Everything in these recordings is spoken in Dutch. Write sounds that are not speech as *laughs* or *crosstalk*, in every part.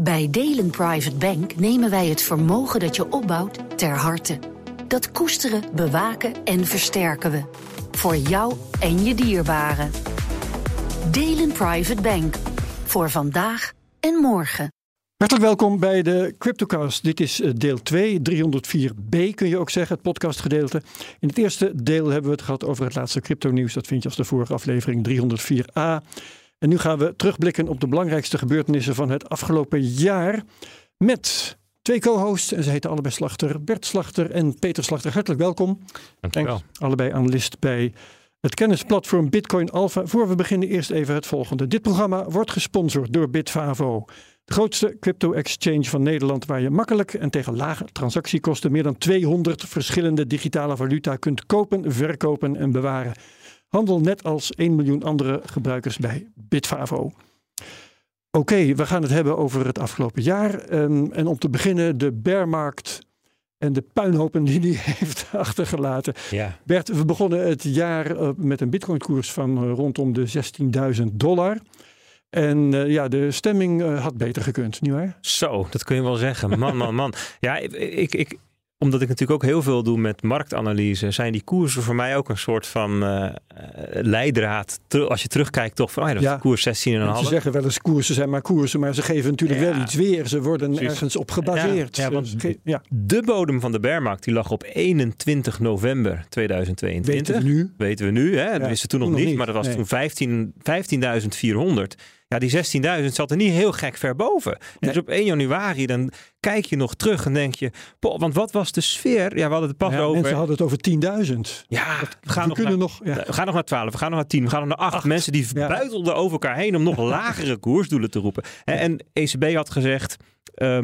Bij Delen Private Bank nemen wij het vermogen dat je opbouwt ter harte. Dat koesteren, bewaken en versterken we. Voor jou en je dierbaren. Delen Private Bank. Voor vandaag en morgen. Hartelijk welkom bij de Cryptocast. Dit is eh, deel 2, 304b kun je ook zeggen, het podcastgedeelte. In het eerste deel hebben we het gehad over het laatste crypto nieuws. Dat vind je als de vorige aflevering 304a. En nu gaan we terugblikken op de belangrijkste gebeurtenissen van het afgelopen jaar. Met twee co-hosts en ze heten allebei Slachter, Bert Slachter en Peter Slachter. Hartelijk welkom. Dankjewel. Allebei analist bij het kennisplatform Bitcoin Alpha. Voor we beginnen eerst even het volgende. Dit programma wordt gesponsord door Bitfavo. De grootste crypto-exchange van Nederland, waar je makkelijk en tegen lage transactiekosten meer dan 200 verschillende digitale valuta kunt kopen, verkopen en bewaren. Handel net als 1 miljoen andere gebruikers bij Bitfavo. Oké, we gaan het hebben over het afgelopen jaar. En, en om te beginnen de bearmarkt en de puinhopen die die *laughs* heeft achtergelaten. Ja. Bert, we begonnen het jaar eh, met een bitcoinkoers van eh, rondom de 16.000 dollar. En uh, ja, de stemming had beter gekund, nietwaar? Zo, dat kun je wel zeggen. Man, man, man. Ja, ik, ik, omdat ik natuurlijk ook heel veel doe met marktanalyse, zijn die koersen voor mij ook een soort van uh, leidraad. Als je terugkijkt, toch van oh ja, dat Ja. koers 16,5. Ze zeggen wel eens koersen zijn maar koersen, maar ze geven natuurlijk Ja. wel iets weer. Ze worden Precies. ergens op gebaseerd. Ja, ja, want- De bodem van de bearmarkt die lag op 21 november 2022. weten we nu. Weten we nu, hè? dat wisten toen nog toen nog niet, niet, maar dat was nee. toen 15 15.400. Ja, die 16.000 zat er niet heel gek ver boven. En Nee. dus op 1 januari, dan kijk je nog terug en denk je... "Poh, want wat was de sfeer? Ja, we hadden het pas Ja, over... mensen hadden het over 10.000. Ja, we gaan we nog kunnen naar, nog. Ja. we gaan nog naar 12, we gaan nog naar 10, we gaan nog naar 8. Acht. Mensen die Ja. buitelden over elkaar heen om nog *laughs* lagere koersdoelen te roepen. En, en ECB had gezegd, eh,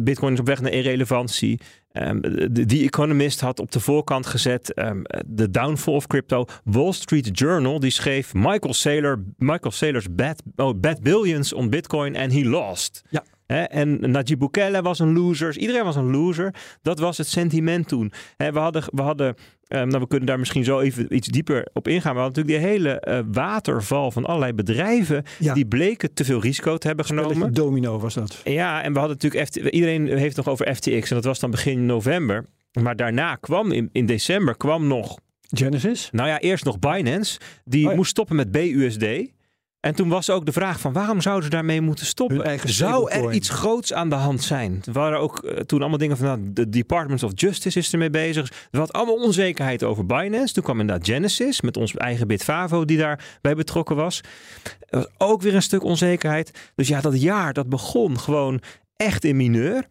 Bitcoin is op weg naar irrelevantie. Ehm, de The Economist had op de voorkant gezet ehm, de downfall of crypto. Wall Street Journal die schreef Michael Saylor, Michael Saylor's bet, oh, billions on Bitcoin and he lost. Ja. Hè, en Najib Bukele was een loser. Iedereen was een loser. Dat was het sentiment toen. Hè, we hadden, we hadden ehm, nou, we kunnen daar misschien zo even iets dieper op ingaan. We hadden natuurlijk die hele eh, waterval van allerlei bedrijven. Ja. Die bleken te veel risico te hebben genomen. Spelletje domino was dat. Ja, en we hadden natuurlijk FT iedereen heeft het nog over FTX en dat was dan begin november. Maar daarna kwam in, in december kwam nog, Genesis? nou ja, eerst nog Binance. Die Oh ja. moest stoppen met BUSD. En toen was ook de vraag van waarom zouden ze daarmee moeten stoppen? Zou er iets groots aan de hand zijn? Er waren ook eh, toen allemaal dingen van nou, de Department of Justice is ermee bezig. Er had allemaal onzekerheid over Binance. Toen kwam inderdaad Genesis met ons eigen Bitfavo die daarbij betrokken was. Er was ook weer een stuk onzekerheid. Dus ja, dat jaar dat begon gewoon echt in mineur.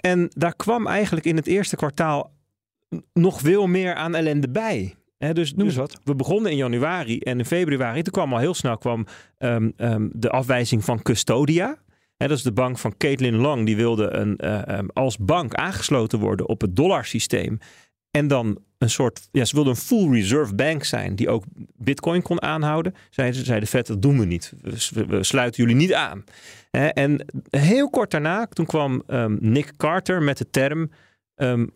En daar kwam eigenlijk in het eerste kwartaal nog veel meer aan ellende bij. Dus, Noem eens dus wat. we begonnen in januari en in februari, toen kwam al heel snel kwam, ehm, ehm, de afwijzing van Custodia. Dat is de bank van Caitlin Long. Die wilde een, eh, ehm, als bank aangesloten worden op het dollarsysteem. En dan een soort, ja, ze wilde een full reserve bank zijn die ook bitcoin kon aanhouden. Zeiden ze, zei de Fed, dat doen we niet. We, we sluiten jullie niet aan. En heel kort daarna, toen kwam Nick Carter met de term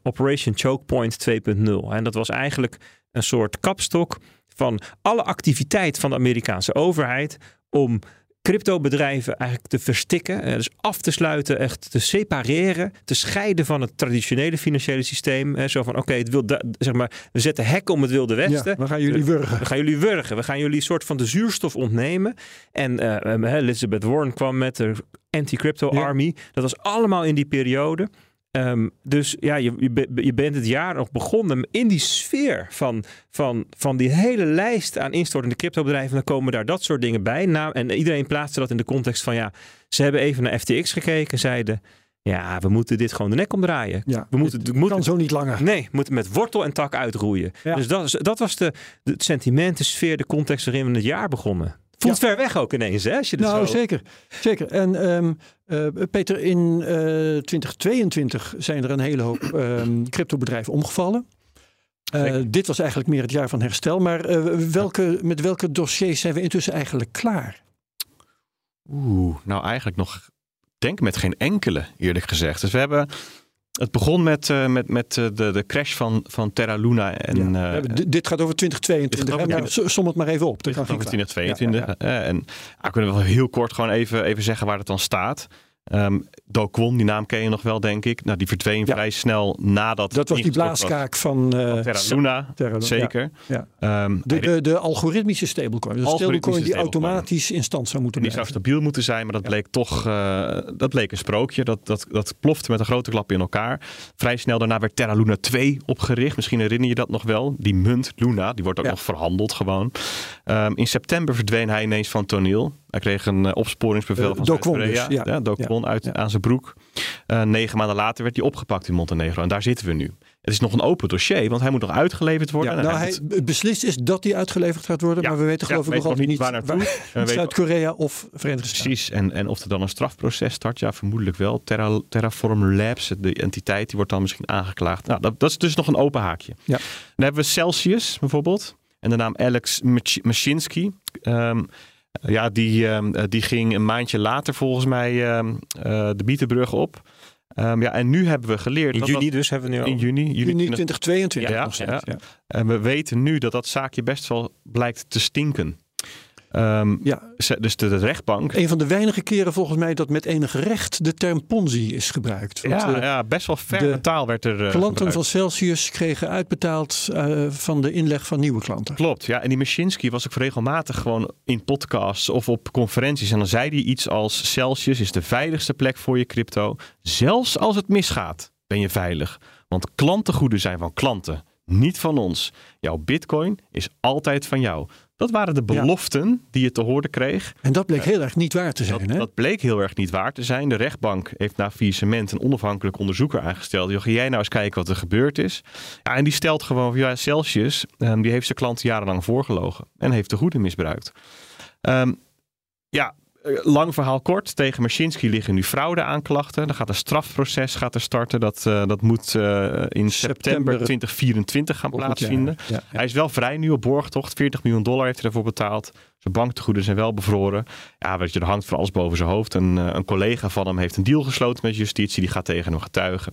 Operation Choke Point 2.0. En dat was eigenlijk een soort kapstok van alle activiteit van de Amerikaanse overheid om cryptobedrijven eigenlijk te verstikken, eh, dus af te sluiten, echt te separeren, te scheiden van het traditionele financiële systeem. Zo van, oké, het wil, da- zeg maar, we zetten hekken om het wilde westen. Ja, dan gaan jullie wurgen. We gaan jullie wurgen. We gaan jullie een soort van de zuurstof ontnemen. En eh, eh, Elizabeth Warren kwam met de anti-crypto Ja. army. Dat was allemaal in die periode. Ehm, dus ja, je, je, je bent het jaar nog begonnen in die sfeer van, van, van die hele lijst aan instortende cryptobedrijven. Dan komen daar dat soort dingen bij. Nou, en iedereen plaatste dat in de context van ja, ze hebben even naar FTX gekeken. Zeiden, ja, we moeten dit gewoon de nek omdraaien. Ja, we moeten, we moeten kan zo niet langer. Nee, we moeten met wortel en tak uitroeien. Ja. Dus dat, dat was de, de, het sentiment, de sfeer, de context waarin we het jaar begonnen. Voelt ver weg ook ineens, hè? Als je Nou, zo... zeker. zeker. En ehm, eh, Peter, in eh 2022 zijn er een hele hoop ehm cryptobedrijven omgevallen. Eh, dit was eigenlijk meer het jaar van herstel. Maar eh, welke, met welke dossiers zijn we intussen eigenlijk klaar? Oeh, nou eigenlijk nog, denk met geen enkele eerlijk gezegd. Dus we hebben, het begon met, eh, met, met eh, de, de crash van, van Terra Luna en... Ja. eh, dit- gaat over 2022. dit gaat over? Nou, som- het maar even op. Dit gaat over geen kwaad. 2022. Ja, ja, en ah, kunnen we wel heel kort gewoon even, even zeggen waar het dan staat. Ehm Do Kwon, die naam ken je nog wel, denk ik. Nou, die verdween Ja. vrij snel nadat... Dat was die was. blaaskaak van eh, Terra Luna, Terra Luna, zeker. ja. Ehm, De, de, de algoritmische stablecoin. Dus een Algoritmische stablecoin die stablecoin. automatisch in stand zou moeten die zou stabiel moeten zijn, maar dat bleek toch eh, dat bleek een sprookje. Dat, dat, dat plofte met een grote klap in elkaar. Vrij snel daarna werd Terra Luna 2 opgericht. Misschien herinner je dat nog wel. Die munt Luna, die wordt ook nog verhandeld gewoon. Ehm, in september verdween hij ineens van toneel. Hij kreeg een eh, opsporingsbevel Eh, van Zuid-Korea. dus, ja. Do Ja. Kwon uit, aan zijn broek. Eh, negen maanden later werd hij opgepakt in Montenegro. En daar zitten we nu. Het is nog een open dossier, want hij moet nog uitgeleverd worden. Ja, nou, hij beslist is dat hij uitgeleverd gaat worden, Ja, maar we weten ja, geloof ik nog altijd niet waar naartoe. Zuid-Korea of Verenigde Staten. Precies, en, en of er dan een strafproces start, ja, vermoedelijk wel. Terra, Terraform Labs, de entiteit, die wordt dan misschien aangeklaagd. Nou, dat, dat is dus nog een open haakje. Ja. Dan hebben we Celsius bijvoorbeeld. En de naam Alex Mach- Mashinsky. Ja, die, ehm, eh, die ging een maandje later volgens mij ehm, eh, de Bietenbrug op. Ehm, ja, en nu hebben we geleerd... In dat juni dat- dus hebben we nu in al. juni, juni, Juni 2022 Ja, nog steeds. ja. Ja. En we weten nu dat dat zaakje best wel blijkt te stinken. Ehm, Ja, dus de, de rechtbank een van de weinige keren volgens mij dat met enig recht de term Ponzi is gebruikt. Want, Ja, eh, ja, best wel verre taal werd er eh, Klanten gebruikt. van Celsius kregen uitbetaald eh, van de inleg van nieuwe klanten. Klopt, ja. En die Mashinsky was ook regelmatig gewoon in podcasts of op conferenties. En dan zei hij iets als Celsius is de veiligste plek voor je crypto. Zelfs als het misgaat, ben je veilig. Want klantengoeden zijn van klanten, niet van ons. Jouw bitcoin is altijd van jou. Dat waren de Ja. beloften die je te horen kreeg. En dat bleek heel erg niet waar te Dat, zijn. hè? dat bleek heel erg niet waar te zijn. De rechtbank heeft na faillissement een onafhankelijk onderzoeker aangesteld. Joh, ga jij nou eens kijken wat er gebeurd is? Ja, en die stelt gewoon, van, ja, Celsius, ehm, die heeft zijn klanten jarenlang voorgelogen. En heeft de goede misbruikt. Ehm, ja, eh, lang verhaal kort. Tegen Mashinsky liggen nu fraudeaanklachten. Er gaat een strafproces gaat er starten. Dat, eh, dat moet eh, in september, September 2024 gaan plaatsvinden. Ja, ja. Hij is wel vrij nu op borgtocht. 40 miljoen dollar heeft hij ervoor betaald. Zijn banktegoeden zijn wel bevroren. Ja, weet je, er hangt van alles boven zijn hoofd. Een, eh, een collega van hem heeft een deal gesloten met justitie. Die gaat tegen hem getuigen.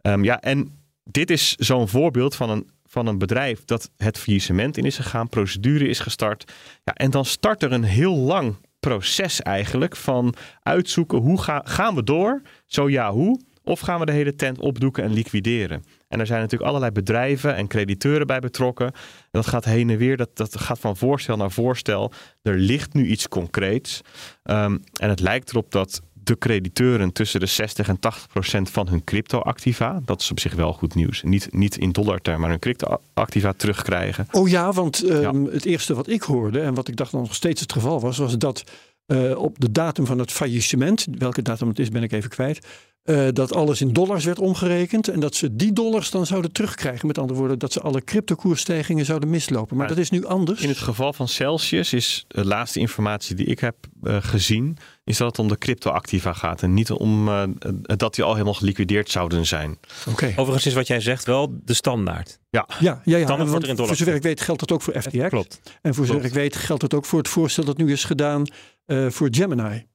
Ehm, ja, en dit is zo'n voorbeeld van een, van een bedrijf dat het faillissement in is gegaan. Procedure is gestart. Ja, en dan start er een heel lang proces eigenlijk van uitzoeken hoe ga, gaan we door? Zo ja, hoe? Of gaan we de hele tent opdoeken en liquideren? En er zijn natuurlijk allerlei bedrijven en crediteuren bij betrokken. En dat gaat heen en weer. Dat, dat gaat van voorstel naar voorstel. Er ligt nu iets concreets. Ehm, en het lijkt erop dat de crediteuren tussen de 60 en 80 procent van hun crypto-activa, dat is op zich wel goed nieuws, niet, niet in dollartermen, maar hun crypto-activa terugkrijgen. Oh ja, want ehm, het eerste wat ik hoorde en wat ik dacht dat nog steeds het geval was, was dat eh, op de datum van het faillissement, welke datum het is ben ik even kwijt, eh, dat alles in dollars werd omgerekend en dat ze die dollars dan zouden terugkrijgen. Met andere woorden, dat ze alle cryptokoersstijgingen zouden mislopen. Maar dat is nu anders. In het geval van Celsius is de laatste informatie die ik heb eh, gezien, is dat het om de crypto-activa gaat en niet om eh, dat die al helemaal geliquideerd zouden zijn. Oké. Overigens is wat jij zegt wel de standaard. Ja, Ja, ja, ja. Dan wordt want er in dollars voor zover ik weet geldt dat ook voor FTX. Klopt. En voor zover Klopt. ik weet geldt het ook voor het voorstel dat nu is gedaan eh, voor Gemini.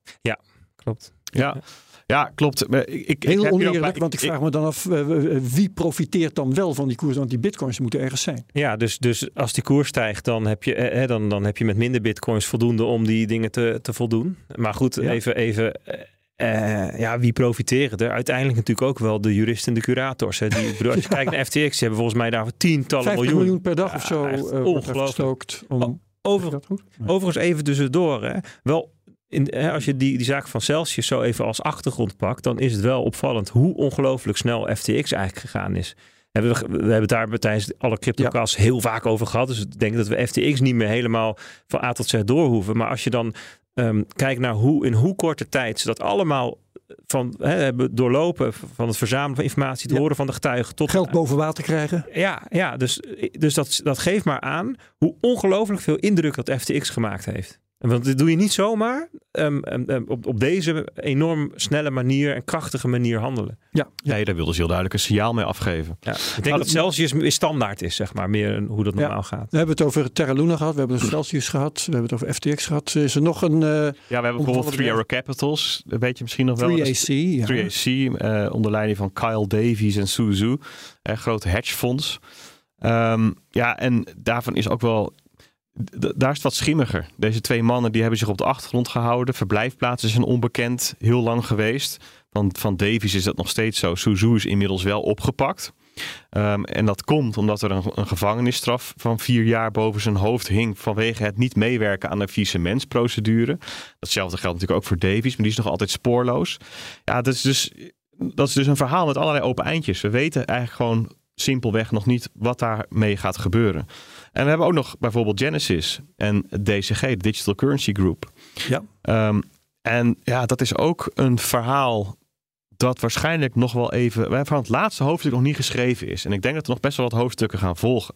Klopt. ja. Ja, klopt. Maar Ik, Heel heb hier ook oneerlijk, want ik vraag me dan af eh, wie profiteert dan wel van die koers? Want die bitcoins moeten ergens zijn. Ja, dus, dus als die koers stijgt, dan heb, je, eh, eh, dan, dan heb je met minder bitcoins voldoende om die dingen te, te voldoen. Maar goed, Ja. even, even eh, eh, ja, wie profiteren er? Uiteindelijk natuurlijk ook wel de juristen en de curators. Hè. Die, bedoel, *laughs* als je kijkt naar FTX, die hebben volgens mij daarvoor tientallen 50 miljoen. miljoen per dag Ja, of zo eh, er ongelooflijk. gestookt. Om, Over, Is dat goed? Nee. Overigens even tussendoor. Hè. Wel, in, hè, als je die, die zaak van Celsius zo even als achtergrond pakt, dan is het wel opvallend hoe ongelooflijk snel FTX eigenlijk gegaan is. We, we hebben het daar tijdens alle cryptocasts heel vaak over gehad. Dus ik denk dat we FTX niet meer helemaal van A tot Z door hoeven. Maar als je dan ehm, kijkt naar hoe in hoe korte tijd ze dat allemaal van, hè, hebben doorlopen, van het verzamelen van informatie, het Ja. horen van de getuigen, tot Geld boven water krijgen. ja, ja dus, dus dat, dat geeft maar aan hoe ongelooflijk veel indruk dat FTX gemaakt heeft. Want dit doe je niet zomaar ehm, ehm, ehm, op, op deze enorm snelle manier en krachtige manier handelen. Ja, ja. Nee, daar wilden ze heel duidelijk een signaal mee afgeven. Ja, ik denk dat Celsius weer standaard is, zeg maar, meer hoe dat Ja. normaal gaat. We hebben het over Terra Luna gehad, we hebben het over Celsius gehad, we hebben het over FTX gehad. Is er nog een eh, Ja, we hebben bijvoorbeeld Three Arrow Capitals, weet je misschien nog wel. 3AC? Ja. 3AC, eh, onder leiding van Kyle Davies en Suzu. Een groot hedgefonds. Ehm, ja, en daarvan is ook wel daar is het wat schimmiger. Deze twee mannen die hebben zich op de achtergrond gehouden. Verblijfplaatsen zijn onbekend, heel lang geweest. Van, van Davies is dat nog steeds zo. Suzu is inmiddels wel opgepakt. Um, en dat komt omdat er een, gevangenisstraf van vier jaar boven zijn hoofd hing vanwege het niet meewerken aan de faillissementsprocedure. Datzelfde geldt natuurlijk ook voor Davies, maar die is nog altijd spoorloos. Ja, dat is dus, dat is dus een verhaal met allerlei open eindjes. We weten eigenlijk gewoon simpelweg nog niet wat daarmee gaat gebeuren. En we hebben ook nog bijvoorbeeld Genesis en DCG, de Digital Currency Group. Ja. Um, en ja, dat is ook een verhaal dat waarschijnlijk nog wel even, waarvan het laatste hoofdstuk nog niet geschreven is. En ik denk dat er nog best wel wat hoofdstukken gaan volgen.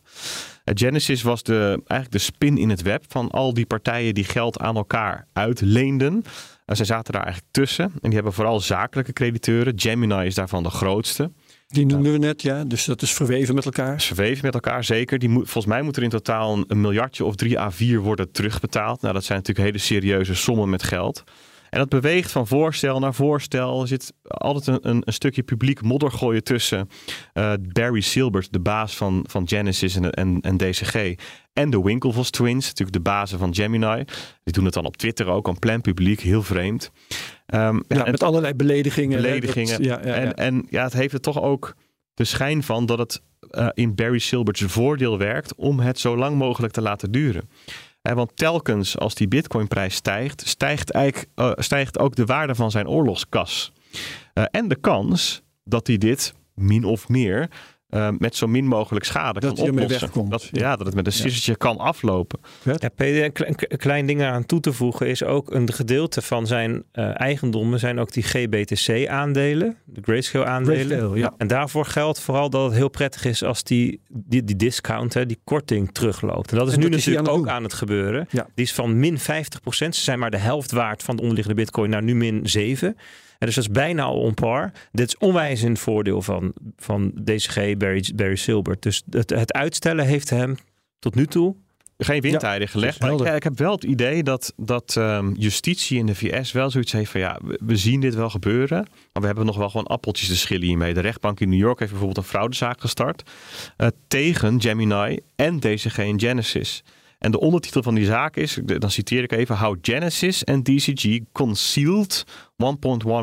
Genesis was de, eigenlijk de spin in het web van al die partijen die geld aan elkaar uitleenden. En zij zaten daar eigenlijk tussen. En die hebben vooral zakelijke crediteuren. Gemini is daarvan de grootste. Die noemden we net, ja. Dus dat is verweven met elkaar. Verweven met elkaar, zeker. Die moet, volgens mij moet er in totaal een miljardje of 3 à 4 worden terugbetaald. Nou, dat zijn natuurlijk hele serieuze sommen met geld. En dat beweegt van voorstel naar voorstel. Er zit altijd een, een, een stukje publiek moddergooien tussen. Uh, Barry Silbert, de baas van, van Genesis en, en, en DCG. En de Winklevoss Twins, natuurlijk de bazen van Gemini. Die doen het dan op Twitter ook, aan plan publiek, heel vreemd. Um, ja, met allerlei beledigingen. Beledigingen. Dat, ja, ja, en, en ja, het heeft er toch ook de schijn van dat het uh, in Barry Silbert's voordeel werkt om het zo lang mogelijk te laten duren. Want telkens als die bitcoinprijs stijgt, stijgt, eigenlijk, uh, stijgt ook de waarde van zijn oorlogskas. Uh, en de kans dat hij dit min of meer uh, met zo min mogelijk schade dat kan oplossen. Wegkomt. Dat, ja. ja. dat het met een sissertje ja. kan aflopen. Ja, Peter, een klein, klein ding aan toe te voegen is ook een gedeelte van zijn uh, eigendommen zijn ook die GBTC-aandelen, de Grayscale aandelen. Grayscale, ja. En daarvoor geldt vooral dat het heel prettig is als die, die, die discount, hè, die korting terugloopt. En dat is En nu dat is hij natuurlijk aan ook aan het gebeuren. Ja. Die is van min 50%. Ze zijn maar de helft waard van de onderliggende bitcoin naar nu min 7. En dus dat is bijna al on par. Dit is onwijs een voordeel van, van DCG, Barry, Barry Silbert. Dus het, het uitstellen heeft hem tot nu toe geen windtijden gelegd. Maar ik, ik, heb wel het idee dat, dat um, justitie in de VS wel zoiets heeft van ja, we, we, zien dit wel gebeuren. Maar we hebben nog wel gewoon appeltjes te schillen hiermee. De rechtbank in New York heeft bijvoorbeeld een fraudezaak gestart uh, tegen Gemini en DCG en Genesis. En de ondertitel van die zaak is, dan citeer ik even, How Genesis en DCG concealed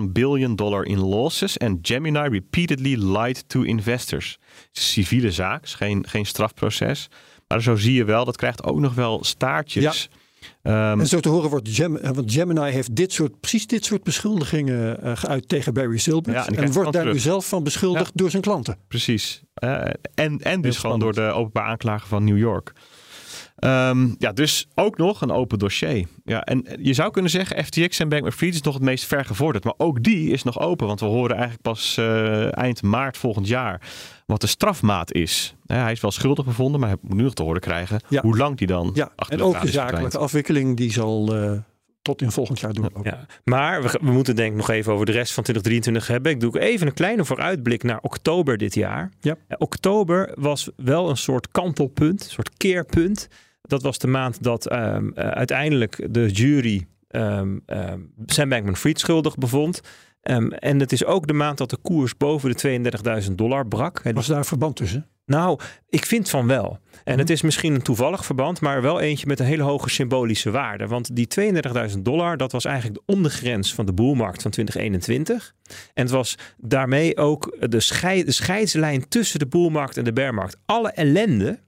1.1 billion dollar in losses and Gemini repeatedly lied to investors. Het is een civiele zaak, is geen, geen strafproces. Maar zo zie je wel, dat krijgt ook nog wel staartjes. Ja. Um, en zo te horen wordt Gem, want Gemini heeft dit soort, precies dit soort beschuldigingen uh, geuit tegen Barry Silbert. Ja, en, en wordt daar nu zelf van beschuldigd ja. door zijn klanten. Precies. Uh, en, en dus gewoon door de openbaar aanklager van New York. Um, ja, dus ook nog een open dossier. Ja, en je zou kunnen zeggen, FTX en Bankman-Fried is nog het meest vergevorderd. Maar ook die is nog open, want we horen eigenlijk pas uh, eind maart volgend jaar wat de strafmaat is. Ja, hij is wel schuldig bevonden, maar hij moet nu nog te horen krijgen ja. hoe lang die dan ja, achter En ook de zakelijke afwikkeling, die zal uh, tot in volgend jaar doen. Ja. Maar we, we, moeten denk ik nog even over de rest van 2023 hebben. Ik doe even een kleine vooruitblik naar oktober dit jaar. Ja. Oktober was wel een soort kantelpunt, een soort keerpunt. Dat was de maand dat um, uh, uiteindelijk de jury um, um, Sam Bankman-Fried schuldig bevond. En het is ook de maand dat de koers boven de 32.000 dollar brak. Was daar verband tussen? Nou, ik vind van wel. En het is misschien een toevallig verband, maar wel eentje met een hele hoge symbolische waarde. Want die 32.000 dollar, dat was eigenlijk de ondergrens van de boelmarkt van 2021. En het was daarmee ook de, scheid, de scheidslijn tussen de boelmarkt en de bearmarkt. Alle ellende,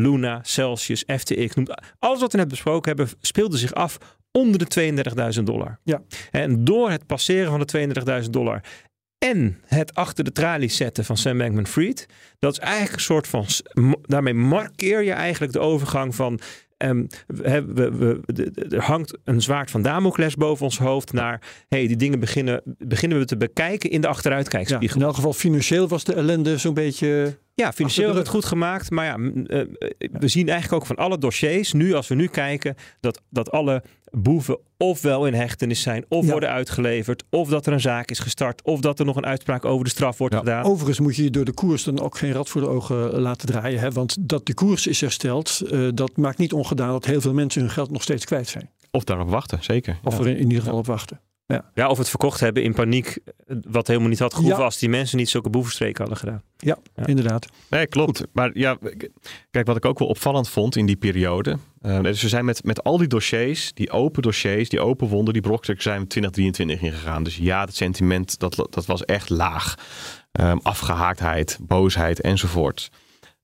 Luna, Celsius, FTX, alles wat we net besproken hebben, speelde zich af onder de 32.000 dollar. Ja. En door het passeren van de 32.000 dollar en het achter de tralies zetten van Sam Bankman-Fried, dat is eigenlijk een soort van, daarmee markeer je eigenlijk de overgang van Um, we, we, we, er hangt een zwaard van Damocles boven ons hoofd naar hey, die dingen beginnen, beginnen we te bekijken in de achteruitkijkspiegel. Ja, in elk geval financieel was de ellende zo'n beetje. Ja, financieel werd het goed gemaakt. Maar ja, uh, we zien eigenlijk ook van alle dossiers, nu als we nu kijken, dat, dat alle boeven ofwel in hechtenis zijn, of Ja. worden uitgeleverd, of dat er een zaak is gestart, of dat er nog een uitspraak over de straf wordt Ja, gedaan. Overigens moet je je door de koers dan ook geen rad voor de ogen eh, laten draaien. Hè? Want dat de koers is hersteld, eh, dat maakt niet ongedaan dat heel veel mensen hun geld nog steeds kwijt zijn. Of daarop wachten, zeker. Of Ja. er in, in ieder geval op wachten. Ja, of het verkocht hebben in paniek, eh, wat helemaal niet had gehoeven Ja. als die mensen niet zulke boevenstreken hadden gedaan. Ja. Inderdaad. Nee, klopt. Maar ja, kijk, wat ik ook wel opvallend vond in die periode. Uh, dus we zijn met, met al die dossiers, die open dossiers, die open wonden, die brokstukken zijn we 2023 ingegaan. Dus ja, het sentiment dat, dat was echt laag. Um, afgehaaktheid, boosheid enzovoort.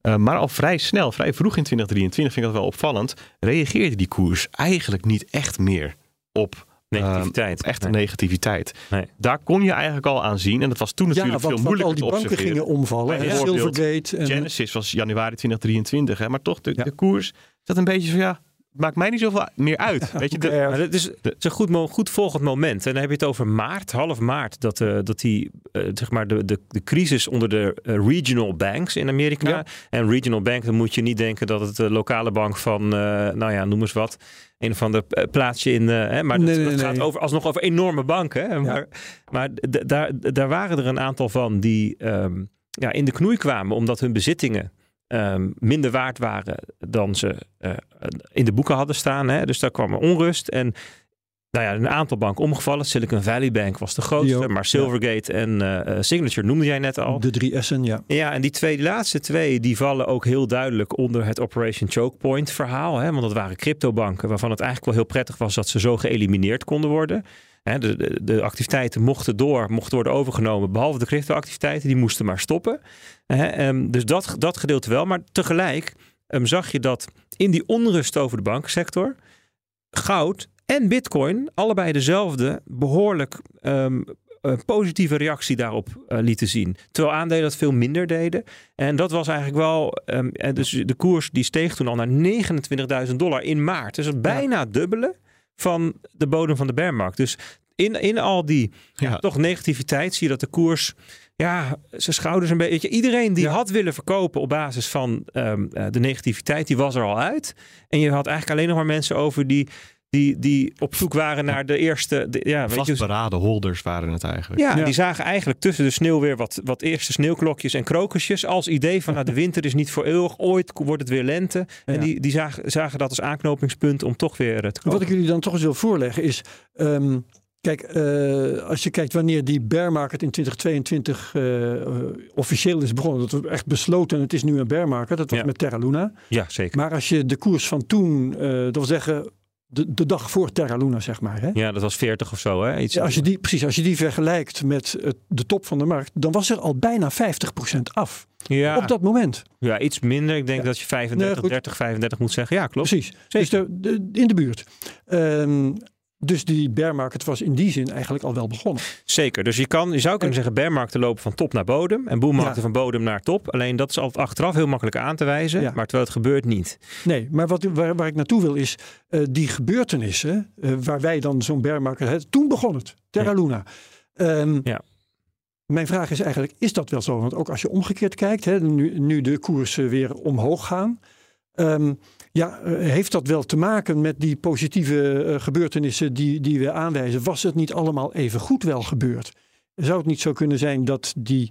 Uh, maar al vrij snel, vrij vroeg in 2023, vind ik dat wel opvallend, reageerde die koers eigenlijk niet echt meer op Negativiteit. Uh, echte nee. negativiteit. Nee. Daar kon je eigenlijk al aan zien. En dat was toen natuurlijk ja, wat, veel moeilijker wat al die banken gingen omvallen. Ja, Silvergate. En... Genesis was januari 2023. Hè, maar toch, de, ja. de koers zat een beetje van ja, maakt mij niet zoveel meer uit. *laughs* Weet je, de, ja, het, is, het is een goed, goed volgend moment. En dan heb je het over maart, half maart, dat, uh, dat die, uh, zeg maar de, de, de crisis onder de uh, regional banks in Amerika. Ja. En regional bank, dan moet je niet denken dat het de lokale bank van, nou ja, noem eens wat. Een of ander plaatsje in. Hè, maar nee, gaat nee. over, alsnog over enorme banken. Hè, maar maar daar, daar waren er een aantal van die um, ja, in de knoei kwamen omdat hun bezittingen um, minder waard waren dan ze uh, in de boeken hadden staan. Hè? Dus daar kwam onrust. En nou ja, een aantal banken omgevallen. Silicon Valley Bank was de grootste. Maar Silvergate ja. en uh, Signature noemde jij net al. De drie S'en, ja. Ja, en die twee die laatste twee, die vallen ook heel duidelijk onder het Operation Choke Point verhaal. Hè? Want dat waren cryptobanken waarvan het eigenlijk wel heel prettig was dat ze zo geëlimineerd konden worden. Hè, de, de, de, activiteiten mochten door, mochten worden overgenomen, behalve de crypto-activiteiten, die moesten maar stoppen. Hè, um, dus dat, dat gedeelte wel. Maar tegelijk um, zag je dat in die onrust over de bankensector, goud en bitcoin allebei dezelfde behoorlijk um, uh, positieve reactie daarop uh, lieten zien. Terwijl aandelen dat veel minder deden. En dat was eigenlijk wel. Um, dus de koers die steeg toen al naar 29.000 dollar in maart. Dus dat bijna ja. dubbele van de bodem van de bearmarkt. Dus in, in al die ja. toch negativiteit zie je dat de koers ja, zijn schouders een beetje. Iedereen die ja. had willen verkopen op basis van um, de negativiteit, die was er al uit. En je had eigenlijk alleen nog maar mensen over die. Die, die op zoek waren naar de eerste. De, ja, Vastberaden holders waren het eigenlijk. Ja, ja, die zagen eigenlijk tussen de sneeuw weer wat, wat eerste sneeuwklokjes en krokusjes. Als idee van nou, de winter is niet voor eeuwig. Ooit wordt het weer lente. En die, die zagen, zagen dat als aanknopingspunt om toch weer te komen. Wat ik jullie dan toch eens wil voorleggen is. Um, Kijk, uh, als je kijkt wanneer die bear market in 2022 uh, officieel is begonnen, dat was echt besloten en het is nu een bear market, dat was ja. met Terra Luna. Ja, zeker. Maar als je de koers van toen, uh, dat wil zeggen de, de dag voor Terra Luna, zeg maar. Hè? Ja, dat was 40 of zo. Hè? Iets ja, als je die, precies, als je die vergelijkt met het, de top van de markt, dan was er al bijna 50% af. Ja. Op dat moment. Ja, iets minder. Ik denk ja. dat je 35, nee, 30, 35 moet zeggen. Ja, klopt. Precies. Dus de, de, in de buurt. Um, dus die bear market was in die zin eigenlijk al wel begonnen. Zeker. Dus je, kan, je zou kunnen zeggen bear markten lopen van top naar bodem. En boom markten ja. van bodem naar top. Alleen dat is altijd achteraf heel makkelijk aan te wijzen. Ja. Maar terwijl het gebeurt niet. Nee, maar wat, waar, waar ik naartoe wil is uh, die gebeurtenissen. Uh, waar wij dan zo'n bear market hebben. Toen begon het. Terra ja. Luna. Um, ja. Mijn vraag is eigenlijk, is dat wel zo? Want ook als je omgekeerd kijkt, hè, nu, nu de koersen weer omhoog gaan. Um, ja, heeft dat wel te maken met die positieve uh, gebeurtenissen die, die we aanwijzen? Was het niet allemaal even goed wel gebeurd? Zou het niet zo kunnen zijn dat die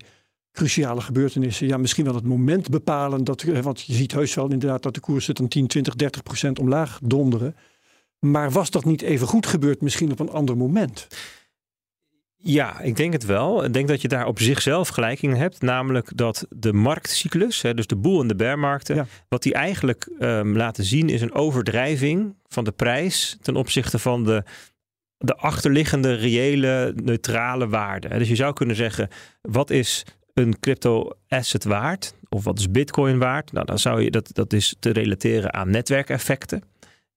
cruciale gebeurtenissen, ja, misschien wel het moment bepalen, dat, want je ziet heus wel inderdaad dat de koersen dan 10, 20, 30 procent omlaag donderen. Maar was dat niet even goed gebeurd, misschien op een ander moment? Ja, ik denk het wel. Ik denk dat je daar op zichzelf gelijk in hebt. Namelijk dat de marktcyclus, hè, dus de boel- en de bearmarkten, ja. wat die eigenlijk um, laten zien is een overdrijving van de prijs ten opzichte van de, de achterliggende reële neutrale waarde. Dus je zou kunnen zeggen, wat is een crypto asset waard? Of wat is bitcoin waard? Nou, dan zou je dat, dat is te relateren aan netwerkeffecten.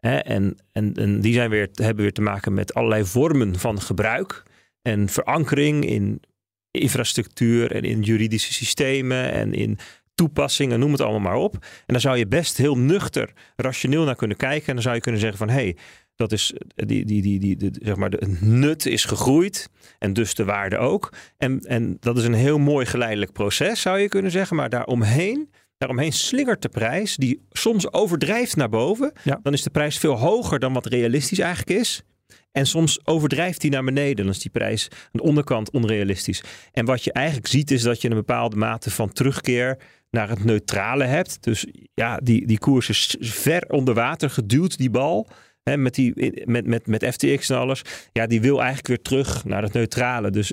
Hè? En, en, en die zijn weer, hebben weer te maken met allerlei vormen van gebruik en verankering in infrastructuur en in juridische systemen en in toepassingen, noem het allemaal maar op. En dan zou je best heel nuchter, rationeel naar kunnen kijken. En dan zou je kunnen zeggen van hé, hey, dat is die, die, die, die, de, zeg maar, de nut is gegroeid en dus de waarde ook. En, en dat is een heel mooi geleidelijk proces, zou je kunnen zeggen. Maar daaromheen, daaromheen slingert de prijs, die soms overdrijft naar boven. Ja. Dan is de prijs veel hoger dan wat realistisch eigenlijk is. En soms overdrijft hij naar beneden. Dan is die prijs aan de onderkant onrealistisch. En wat je eigenlijk ziet is dat je een bepaalde mate van terugkeer naar het neutrale hebt. Dus ja, die, die koers is ver onder water geduwd, die bal. Hè, met, die, met, met, met FTX en alles. Ja, die wil eigenlijk weer terug naar het neutrale. Dus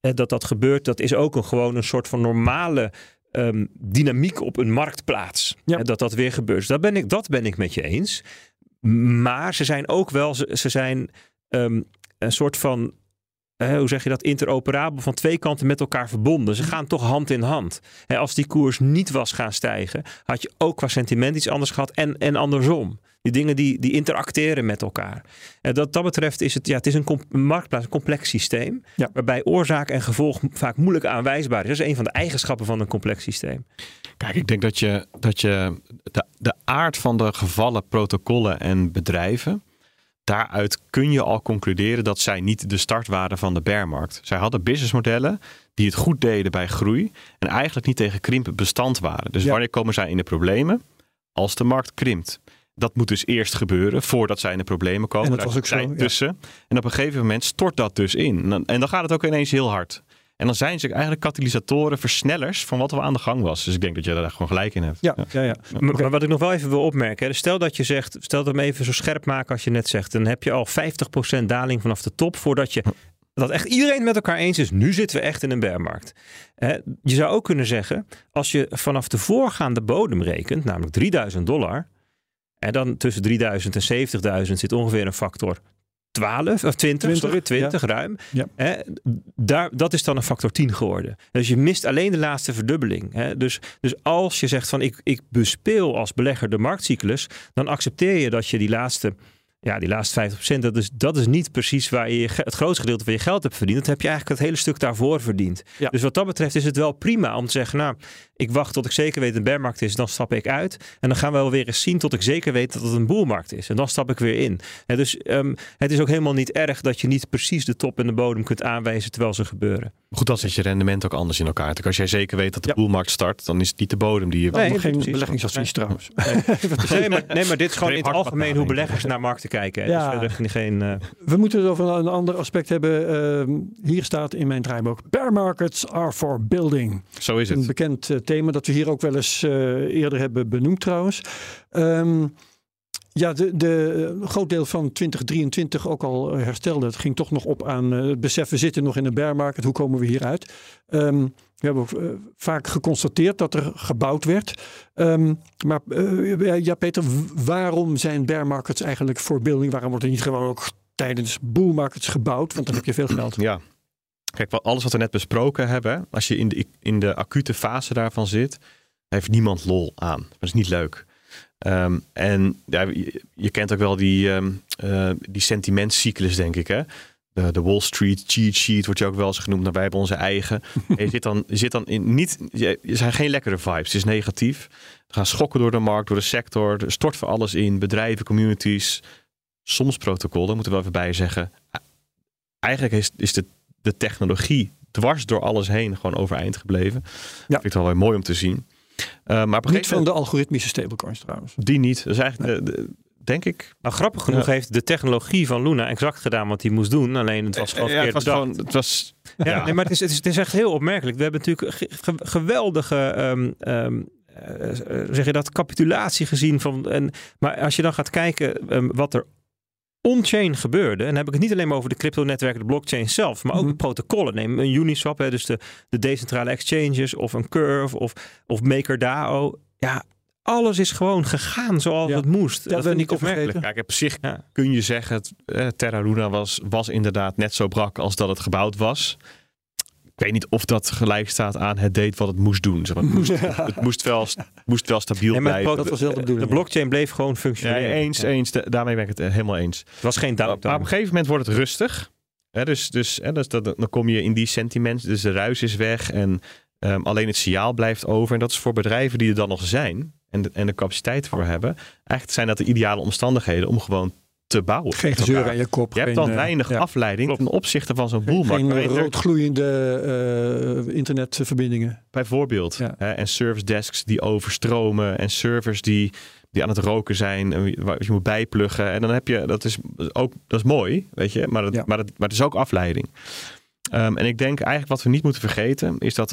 hè, dat dat gebeurt, dat is ook een, gewoon een soort van normale ehm, dynamiek op een marktplaats. Ja. En dat dat weer gebeurt. Dus dat ben ik, dat ben ik met je eens. Maar ze zijn ook wel, ze, ze zijn ehm, een soort van, hoe zeg je dat, interoperabel van twee kanten met elkaar verbonden. Ze gaan toch hand in hand. Hè, als die koers niet was gaan stijgen, had je ook qua sentiment iets anders gehad en, en andersom. Die dingen die, die interacteren met elkaar. En dat, dat betreft is het, ja, het is een, marktplaats, een complex systeem. Ja. Waarbij oorzaak en gevolg vaak moeilijk aanwijsbaar is. Dat is een van de eigenschappen van een complex systeem. Kijk, ik denk dat je, dat je de, de aard van de gevallen, protocollen en bedrijven. Daaruit kun je al concluderen dat zij niet de start waren van de bearmarkt. Zij hadden businessmodellen die het goed deden bij groei. En eigenlijk niet tegen krimpen bestand waren. Dus Ja. wanneer komen zij in de problemen? Als de markt krimpt. Dat moet dus eerst gebeuren voordat zij in de problemen komen. En dat Daar was ook zo, ja. tussen. En op een gegeven moment stort dat dus in. En dan, en dan gaat het ook ineens heel hard. En dan zijn ze eigenlijk katalysatoren, versnellers van wat er aan de gang was. Dus ik denk dat je daar gewoon gelijk in hebt. Ja, ja, ja. Maar, maar wat ik nog wel even wil opmerken. hè, Stel dat je zegt, stel dat we hem even zo scherp maken als je net zegt. Dan heb je al 50% daling vanaf de top voordat je... Dat echt iedereen met elkaar eens is. Nu zitten we echt in een bearmarkt. Hè, Je zou ook kunnen zeggen, als je vanaf de voorgaande bodem rekent, namelijk 3000 dollar. En dan tussen 3000 en 70.000 zit ongeveer een factor 12 of 20, 20, sorry, 20 ruim. Ja. Hè, daar, dat is dan een factor 10 geworden. Dus je mist alleen de laatste verdubbeling. Hè. Dus, dus als je zegt van ik, ik bespeel als belegger de marktcyclus, dan accepteer je dat je die laatste, ja, die laatste 50%, dat is, dat is niet precies waar je het grootste gedeelte van je geld hebt verdiend. Dat heb je eigenlijk het hele stuk daarvoor verdiend. Ja. Dus wat dat betreft is het wel prima om te zeggen, nou, ik wacht tot ik zeker weet dat het een bearmarkt is, dan stap ik uit. En dan gaan we wel weer eens zien tot ik zeker weet dat het een boelmarkt is. En dan stap ik weer in. Hè, dus ehm, het is ook helemaal niet erg dat je niet precies de top en de bodem kunt aanwijzen terwijl ze gebeuren. Goed, dan zit je rendement ook anders in elkaar. Als jij zeker weet dat de Ja. boelmarkt start, dan is het niet de bodem die je... Nee, Nog geen beleggingsadvies trouwens. *laughs* Nee maar, nee, maar dit is gewoon in het algemeen hoe beleggers naar markten kijken. hè. Ja. Dus geen, eh, We moeten het over een ander aspect hebben. Ehm, hier staat in mijn draaiboek: Bear markets are for building. Zo is Een het. bekend eh, thema dat we hier ook wel eens eh, eerder hebben benoemd trouwens. Ehm, ja, de, de groot deel van 2023 ook al eh, herstelde. Het ging toch nog op aan eh, het besef, we zitten nog in een bear market. Hoe komen we hieruit? Ehm, we hebben vaak geconstateerd dat er gebouwd werd. Ehm, maar ja, Peter, waarom zijn bear markets eigenlijk voor building? Waarom wordt er niet gewoon ook tijdens bull markets gebouwd? Want dan heb je veel geld. Ja. Kijk, alles wat we net besproken hebben, als je in de, in de acute fase daarvan zit, heeft niemand lol aan. Dat is niet leuk. Ehm, en ja, je, je kent ook wel die, eh, die sentimentcyclus, denk ik. Hè? De, de Wall Street cheat sheet wordt je ook wel eens genoemd. Nou, wij hebben onze eigen. En *laughs* je zit dan, je zit dan in niet. Je, er zijn geen lekkere vibes. Het is negatief. Er gaan schokken door de markt, door de sector. Er stort voor alles in. Bedrijven, communities. Soms protocollen, moeten we even bij zeggen. Eigenlijk is, is de, de technologie dwars door alles heen gewoon overeind gebleven. Ja. Vind ik wel weer mooi om te zien. Uh, maar Niet gegeven van de algoritmische stablecoins trouwens. die niet. Dat is eigenlijk, de- de- denk ik. Nou, grappig genoeg heeft de technologie van Luna exact gedaan wat hij moest doen. Alleen het was gewoon Ja, het was gewoon, het was, Ja, ja. Nee, maar het is, het, is, het is echt heel opmerkelijk. We hebben natuurlijk ge- ge- geweldige, ehm, ehm, eh, eh, zeg je dat, capitulatie gezien. Van, en, maar als je dan gaat kijken ehm, wat er on-chain gebeurde. En dan heb ik het niet alleen maar over de crypto-netwerken, de blockchain zelf. Maar ook Mhm. de protocollen. Neem een Uniswap, hè, dus de, de decentrale exchanges. Of een Curve of, of MakerDAO. Ja, alles is gewoon gegaan zoals Ja. het moest. dat dat vind niet ik opmerkelijk. Kijk, op zich Ja. kun je zeggen, het, eh, Terra Luna was, was inderdaad net zo brak als dat het gebouwd was. Ik weet niet of dat gelijk staat aan het deed wat het moest doen. Zeg maar, Het moest, *laughs* het moest, wel, moest wel stabiel Ja, blijven. dat was wel de bedoeling. De blockchain bleef gewoon functioneren. eens, Ja. eens. Da- Daarmee ben ik het eh, helemaal eens. Het was geen Maar, doubt. maar op een gegeven moment wordt het rustig. Hè, dus dus, hè, dus dat, dan kom je in die sentiment. Dus de ruis is weg en ehm, alleen het signaal blijft over. En dat is voor bedrijven die er dan nog zijn en de, en de capaciteit voor hebben. Eigenlijk zijn dat de ideale omstandigheden om gewoon te bouwen. Geen gezeur aan je kop. Je hebt dan eh, weinig ja. afleiding Klopt. ten opzichte van zo'n boelmarkt. Geen roodgloeiende eh, internetverbindingen. Bijvoorbeeld. Ja. Hè, en service desks die overstromen. En servers die, die aan het roken zijn. En waar je moet bijpluggen. En dan heb je, dat is ook, dat is mooi, weet je. Maar, dat, Ja. maar, dat, maar het is ook afleiding. Ehm, en ik denk eigenlijk wat we niet moeten vergeten. Is dat,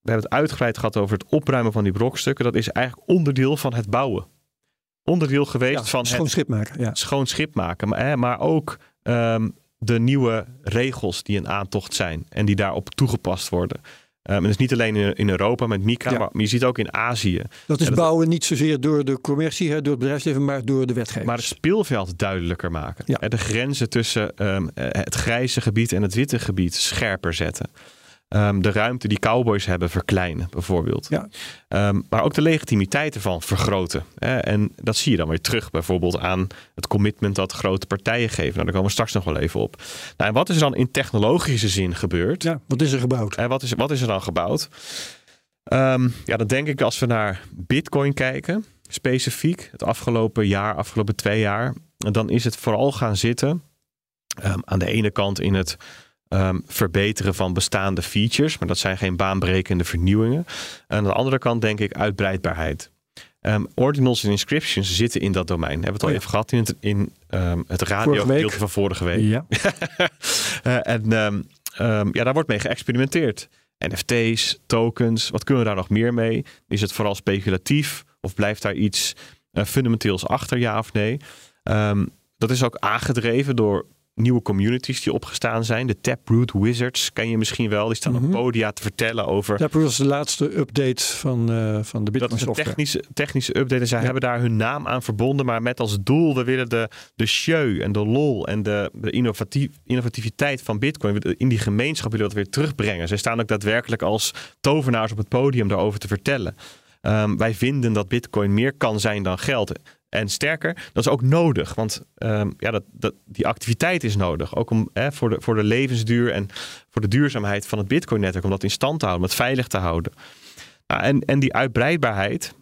we hebben het uitgebreid gehad over het opruimen van die brokstukken. Dat is eigenlijk onderdeel van het bouwen. Onderdeel geweest Ja, van schoon het schip maken. Ja. schoon schip maken. Maar, hè, maar ook ehm, de nieuwe regels die een aantocht zijn. En die daarop toegepast worden. Um, en dat is niet alleen in, in Europa met Mika, Ja. maar je ziet ook in Azië. Dat is dat- bouwen niet zozeer door de commercie, hè, door het bedrijfsleven, maar door de wetgeving. Maar het speelveld duidelijker maken. Ja. De grenzen tussen ehm, eh, het grijze gebied en het witte gebied scherper zetten. Ehm, de ruimte die cowboys hebben verkleinen, bijvoorbeeld. Ja. Ehm, maar ook de legitimiteit ervan vergroten. Hè? En dat zie je dan weer terug, bijvoorbeeld aan het commitment dat grote partijen geven. Nou, daar komen we straks nog wel even op. Nou, en wat is er dan in technologische zin gebeurd? ja, wat is er gebouwd? En wat is, wat is er dan gebouwd? Ehm, ja, dan denk ik als we naar Bitcoin kijken, specifiek, het afgelopen jaar, afgelopen twee jaar, dan is het vooral gaan zitten aan de ene kant in het ehm, verbeteren van bestaande features, maar dat zijn geen baanbrekende vernieuwingen. En aan de andere kant denk ik uitbreidbaarheid. Ehm, ordinals en inscriptions zitten in dat domein. Hebben we het al Oh ja. even gehad in het, in, ehm, het van vorige week. Ja. *laughs* Eh, en ja, daar wordt mee geëxperimenteerd. NFT's, tokens, wat kunnen we daar nog meer mee? Is het vooral speculatief of blijft daar iets eh, fundamenteels achter, ja of nee? Dat is ook aangedreven door nieuwe communities die opgestaan zijn. De Taproot Wizards ken je misschien wel. Die staan Mhm. op podia te vertellen over Dat was de laatste update van, eh, van de dat Bitcoin is een technische, technische update. En zij Ja. hebben daar hun naam aan verbonden. Maar met als doel, we willen de, de show en de lol en de, de innovatief, innovativiteit van Bitcoin in die gemeenschap willen we dat weer terugbrengen. Zij staan ook daadwerkelijk als tovenaars op het podium daarover te vertellen. Ehm, wij vinden dat Bitcoin meer kan zijn dan geld. En sterker, dat is ook nodig. Want ehm, ja, dat, die activiteit is nodig. Ook om, voor, de, voor de levensduur en voor de duurzaamheid van het Bitcoin-netwerk. Om dat in stand te houden, om het veilig te houden. Nou, en, en die uitbreidbaarheid,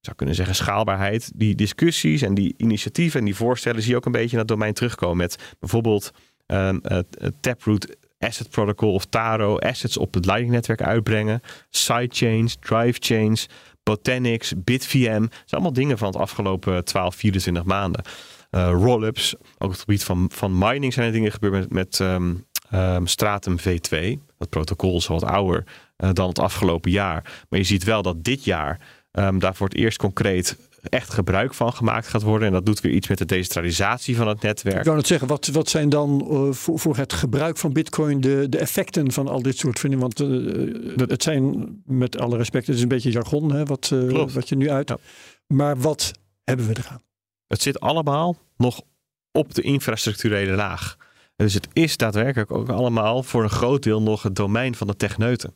zou kunnen zeggen schaalbaarheid, die discussies en die initiatieven en die voorstellen zie je ook een beetje in dat domein terugkomen. Met bijvoorbeeld het, het Taproot Asset Protocol of Taro, assets op het Lightning-netwerk uitbrengen, sidechains, drivechains, Botanix, BitVM. Dat zijn allemaal dingen van het afgelopen 12, 24 maanden. Eh rollups, ook het gebied van, van mining zijn er dingen gebeurd met, met ehm, ehm, Stratum V2. Dat protocol is wat ouder eh, dan het afgelopen jaar. Maar je ziet wel dat dit jaar ehm, daar voor het eerst concreet echt gebruik van gemaakt gaat worden. En dat doet weer iets met de decentralisatie van het Ik netwerk. wou net zeggen, wat, wat zijn dan eh, voor, voor het gebruik van Bitcoin de, de effecten van al dit soort dingen? Want eh, het zijn, met alle respect, het is een beetje jargon hè, wat, eh, wat je nu uit. Ja. Maar wat hebben we eraan? Het zit allemaal nog op de infrastructurele laag. Dus het is daadwerkelijk ook allemaal voor een groot deel nog het domein van de techneuten.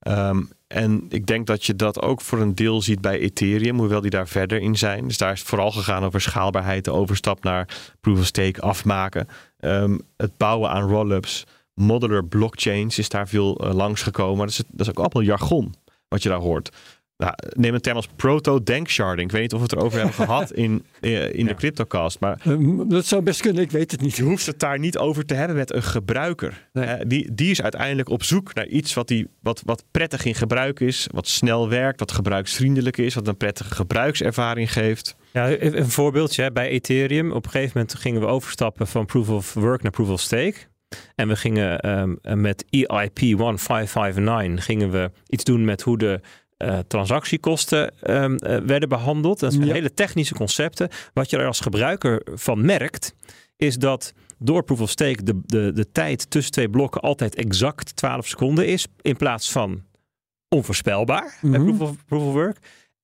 Ehm, en ik denk dat je dat ook voor een deel ziet bij Ethereum, hoewel die daar verder in zijn. Dus daar is het vooral gegaan over schaalbaarheid, de overstap naar proof of stake afmaken. Ehm, het bouwen aan rollups, modular blockchains is daar veel eh, langsgekomen. Dat is, dat is ook allemaal jargon wat je daar hoort. Nou, neem een term als proto-danksharding. Ik weet niet of we het erover hebben gehad *laughs* in, eh, in de. CryptoCast. Maar Eh, dat zou best kunnen, ik weet het niet. je hoeft het daar niet over te hebben met een gebruiker. Nee. Eh, die, die is uiteindelijk op zoek naar iets wat, die, wat, wat prettig in gebruik is, wat snel werkt, wat gebruiksvriendelijk is, wat een prettige gebruikservaring geeft. Ja, even een voorbeeldje. hè. Bij Ethereum, op een gegeven moment gingen we overstappen van proof of work naar proof of stake. En we gingen ehm, met E EIP 1559 gingen we iets doen met hoe de eh, transactiekosten ehm, eh, werden behandeld. Dat zijn Ja. hele technische concepten. Wat je er als gebruiker van merkt, is dat door proof of stake de, de, de tijd tussen twee blokken altijd exact 12 seconden is. In plaats van onvoorspelbaar bij Mhm. proof of, proof of work.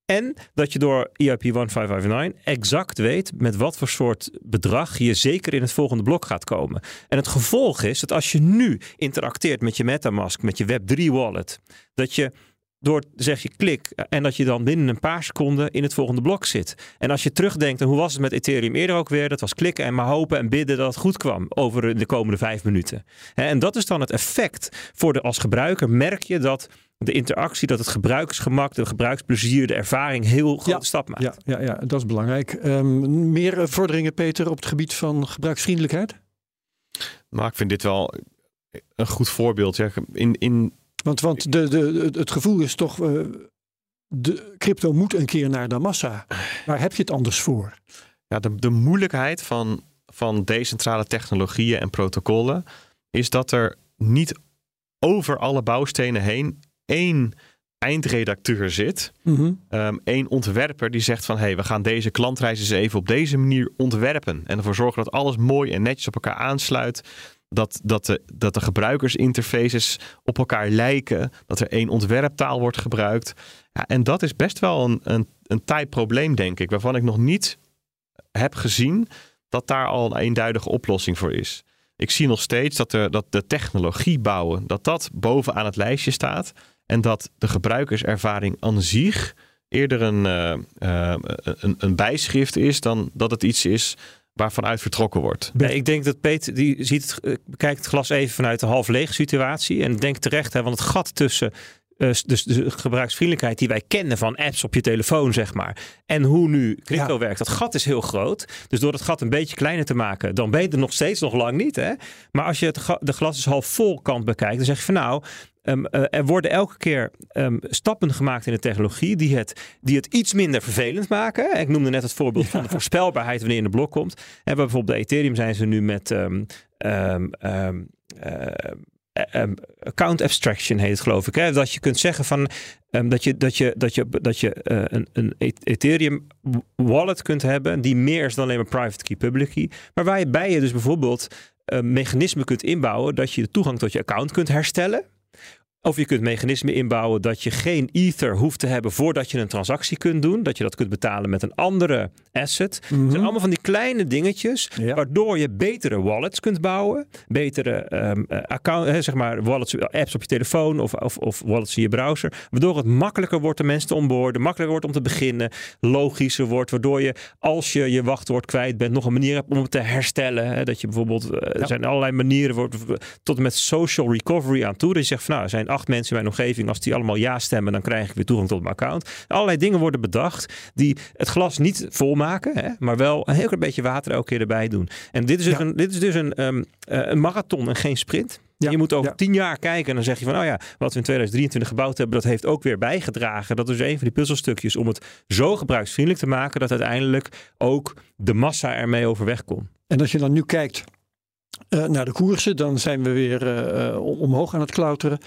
En dat je door EIP 1559 exact weet met wat voor soort bedrag je zeker in het volgende blok gaat komen. En het gevolg is dat als je nu interacteert met je MetaMask, met je Web3 wallet, dat je door zeg je klik en dat je dan binnen een paar seconden in het volgende blok zit. En als je terugdenkt, en hoe was het met Ethereum eerder ook weer? Dat was klikken en maar hopen en bidden dat het goed kwam over de komende vijf minuten. Hè, En dat is dan het effect voor de als gebruiker. Merk je dat de interactie, dat het gebruiksgemak, de gebruiksplezier, de ervaring heel grote Ja, stap maakt. Ja, ja, ja, dat is belangrijk. Ehm, meer eh, vorderingen, Peter, op het gebied van gebruiksvriendelijkheid? Maar ik vind dit wel een goed voorbeeld. Ja, in, in, Want, want de, de, het gevoel is toch, eh, de crypto moet een keer naar de massa. Waar heb je het anders voor? ja, de, de moeilijkheid van, van decentrale technologieën en protocollen is dat er niet over alle bouwstenen heen één eindredacteur zit. Mhm. Ehm één ontwerper die zegt van... hé, hey, we gaan deze klantreis eens even op deze manier ontwerpen. En ervoor zorgen dat alles mooi en netjes op elkaar aansluit. Dat, dat, de, dat de gebruikersinterfaces op elkaar lijken. Dat er één ontwerptaal wordt gebruikt. Ja, en dat is best wel een, een, een taai probleem, denk ik. Waarvan ik nog niet heb gezien dat daar al een eenduidige oplossing voor is. Ik zie nog steeds dat, er, dat de technologie bouwen, dat dat bovenaan het lijstje staat. En dat de gebruikerservaring aan zich eerder een, uh, een, een bijschrift is dan dat het iets is waarvan uit vertrokken wordt. Nee, ik denk dat Peter die ziet het, eh, kijkt het glas even vanuit de half leeg situatie. En denkt terecht, hè, want het gat tussen uh, dus de gebruiksvriendelijkheid die wij kennen van apps op je telefoon, zeg maar. En hoe nu crypto werkt. Dat gat is heel groot. Dus door het gat een beetje kleiner te maken, dan ben je er nog steeds nog lang niet. Hè? Maar als je het de glas is half vol kant bekijkt, dan zeg je van nou, Um, uh, er worden elke keer um, stappen gemaakt in de technologie die het, die het iets minder vervelend maken. Ik noemde net het voorbeeld ja. van de voorspelbaarheid wanneer je in de blok komt. En bijvoorbeeld bij Ethereum zijn ze nu met um, account abstraction heet het geloof ik. Hè? Dat je kunt zeggen van dat je, dat je, dat je, dat je uh, een, een Ethereum wallet kunt hebben die meer is dan alleen maar private key, public key. Maar waarbij je dus bijvoorbeeld mechanismen kunt inbouwen dat je de toegang tot je account kunt herstellen. Of je kunt mechanismen inbouwen dat je geen ether hoeft te hebben voordat je een transactie kunt doen. Dat je dat kunt betalen met een andere asset. Mm Het zijn allemaal van die kleine dingetjes waardoor je betere wallets kunt bouwen. Betere um, account, zeg maar wallets, apps op je telefoon of, of, of, wallets in je browser. Waardoor het makkelijker wordt om mensen te onboorden. Makkelijker wordt om te beginnen. Logischer wordt. Waardoor je als je je wachtwoord kwijt bent nog een manier hebt om het te herstellen. Hè? Dat je bijvoorbeeld, uh, er zijn allerlei manieren wordt, tot en met social recovery aan toe. Dat je zegt van nou, er zijn acht mensen in mijn omgeving. Als die allemaal ja stemmen, dan krijg ik weer toegang tot mijn account. Allerlei dingen worden bedacht die het glas niet volmaken, hè, maar wel een heel klein beetje water elke keer erbij doen. En dit is dus, een, dit is dus een, um, een marathon en geen sprint. Ja, je moet over tien jaar kijken en dan zeg je van, oh ja, wat we in 2023 gebouwd hebben, dat heeft ook weer bijgedragen. Dat is een van die puzzelstukjes om het zo gebruiksvriendelijk te maken dat uiteindelijk ook de massa ermee overweg kon. En als je dan nu kijkt uh, naar de koersen, dan zijn we weer uh, omhoog aan het klauteren.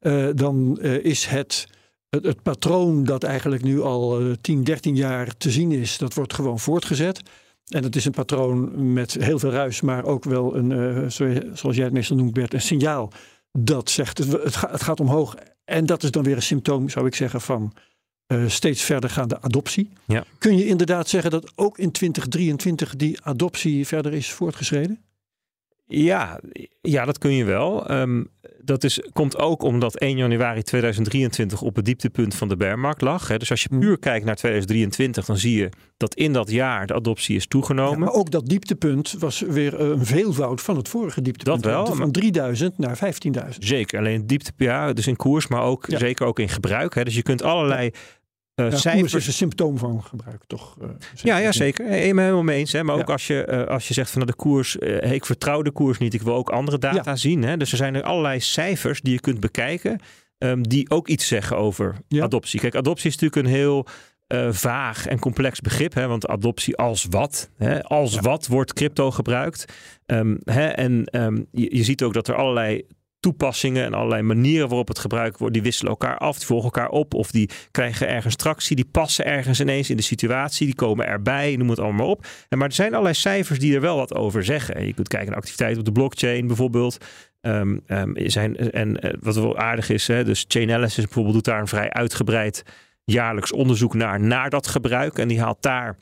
Uh, dan is het, het, het, patroon dat eigenlijk nu al 10, 13 jaar te zien is, dat wordt gewoon voortgezet. En het is een patroon met heel veel ruis, maar ook wel een, zoals jij het meestal noemt Bert, een signaal dat zegt het, het, gaat, het gaat omhoog. En dat is dan weer een symptoom, zou ik zeggen, van steeds verdergaande adoptie. Ja. Kun je inderdaad zeggen dat ook in 2023 die adoptie verder is voortgeschreden? Ja, ja, dat kun je wel. Um, dat is, komt ook omdat 1 januari 2023 op het dieptepunt van de bearmarkt lag. Hè. Dus als je hm. puur kijkt naar 2023, dan zie je dat in dat jaar de adoptie is toegenomen. maar ook dat dieptepunt was weer een veelvoud van het vorige dieptepunt. Dat wel. Van 3000 naar 15.000. Zeker, alleen dieptepunt, ja, dus in koers, maar ook zeker ook in gebruik. Hè. Dus je kunt allerlei uh, ja, cijfers. is een symptoom van gebruik, toch? Uh, ja, ja, zeker. Ik ben helemaal mee eens. Hè. Maar ook als je, uh, als je zegt van nou, de koers, ik vertrouw de koers niet, ik wil ook andere data ja. zien. Hè. Dus er zijn er allerlei cijfers die je kunt bekijken, um, die ook iets zeggen over adoptie. Kijk, adoptie is natuurlijk een heel vaag en complex begrip. Hè, want adoptie als wat? Hè, als wat wordt crypto gebruikt? Um, hè, en um, je, je, ziet ook dat er allerlei toepassingen en allerlei manieren waarop het gebruikt wordt, die wisselen elkaar af, die volgen elkaar op of die krijgen ergens tractie, die passen ergens ineens in de situatie, die komen erbij, noem het allemaal op. En maar er zijn allerlei cijfers die er wel wat over zeggen. Je kunt kijken naar activiteiten op de blockchain bijvoorbeeld. Um, zijn, en uh, wat wel aardig is, hè, dus Chainalysis bijvoorbeeld doet daar een vrij uitgebreid jaarlijks onderzoek naar, naar dat gebruik. En die haalt daar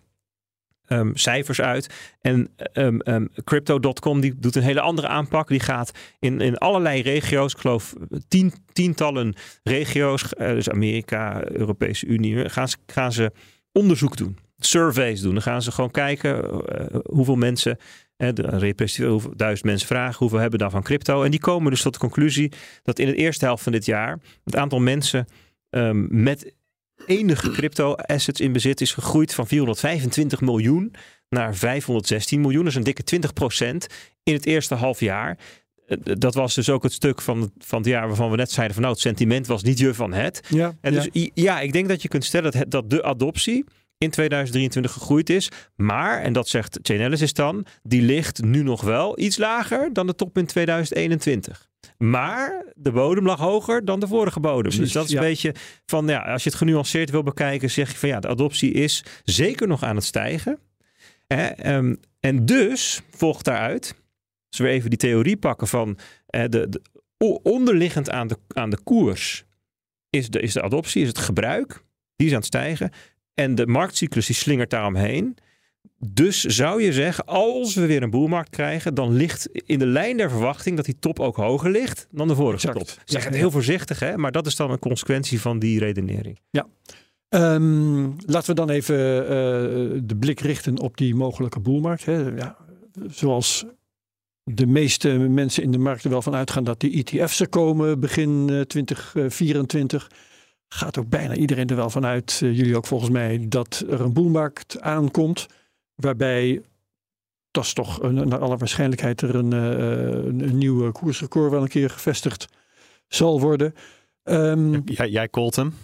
um, cijfers uit. En um, um, Crypto.com die doet een hele andere aanpak. Die gaat in, in allerlei regio's, ik geloof tien, tientallen regio's, uh, dus Amerika, Europese Unie, gaan ze, gaan ze onderzoek doen. Surveys doen. Dan gaan ze gewoon kijken uh, hoeveel mensen hoeveel, duizend mensen vragen hoeveel hebben dan van crypto. En die komen dus tot de conclusie dat in de eerste helft van dit jaar het aantal mensen met enige crypto-assets in bezit is gegroeid van 425 miljoen naar 516 miljoen. Dat is een dikke 20% in het eerste half jaar. Eh, dat was dus ook het stuk van, van het jaar waarvan we net zeiden van nou, het sentiment was niet je van het. Ja, en dus ja. ja, ik denk dat je kunt stellen dat, dat de adoptie in 2023 gegroeid is. Maar, en dat zegt Chainalysis dan, die ligt nu nog wel iets lager dan de top in 2021. Maar de bodem lag hoger dan de vorige bodem. dus dat is een beetje van, ja, als je het genuanceerd wil bekijken, zeg je van ja, de adoptie is zeker nog aan het stijgen. Hè? Um, en dus volgt daaruit Als we even die theorie pakken van eh, de, de, onderliggend aan de, aan de koers is de, is de adoptie, is het gebruik. Die is aan het stijgen. En de marktcyclus die slingert daaromheen. Dus zou je zeggen, als we weer een boelmarkt krijgen, dan ligt in de lijn der verwachting dat die top ook hoger ligt dan de vorige top. Zeg het heel voorzichtig, hè? maar dat is dan een consequentie van die redenering. Ja. Um, laten we dan even uh, de blik richten op die mogelijke boelmarkt. Hè. Ja, zoals de meeste mensen in de markt er wel van uitgaan dat die ETF's er komen begin uh, 2024 gaat ook bijna iedereen er wel vanuit, uh, jullie ook volgens mij, dat er een boelmarkt aankomt. Waarbij, dat is toch een, naar alle waarschijnlijkheid, er een, uh, een, nieuwe koersrecord wel een keer gevestigd zal worden. Um, jij called hem.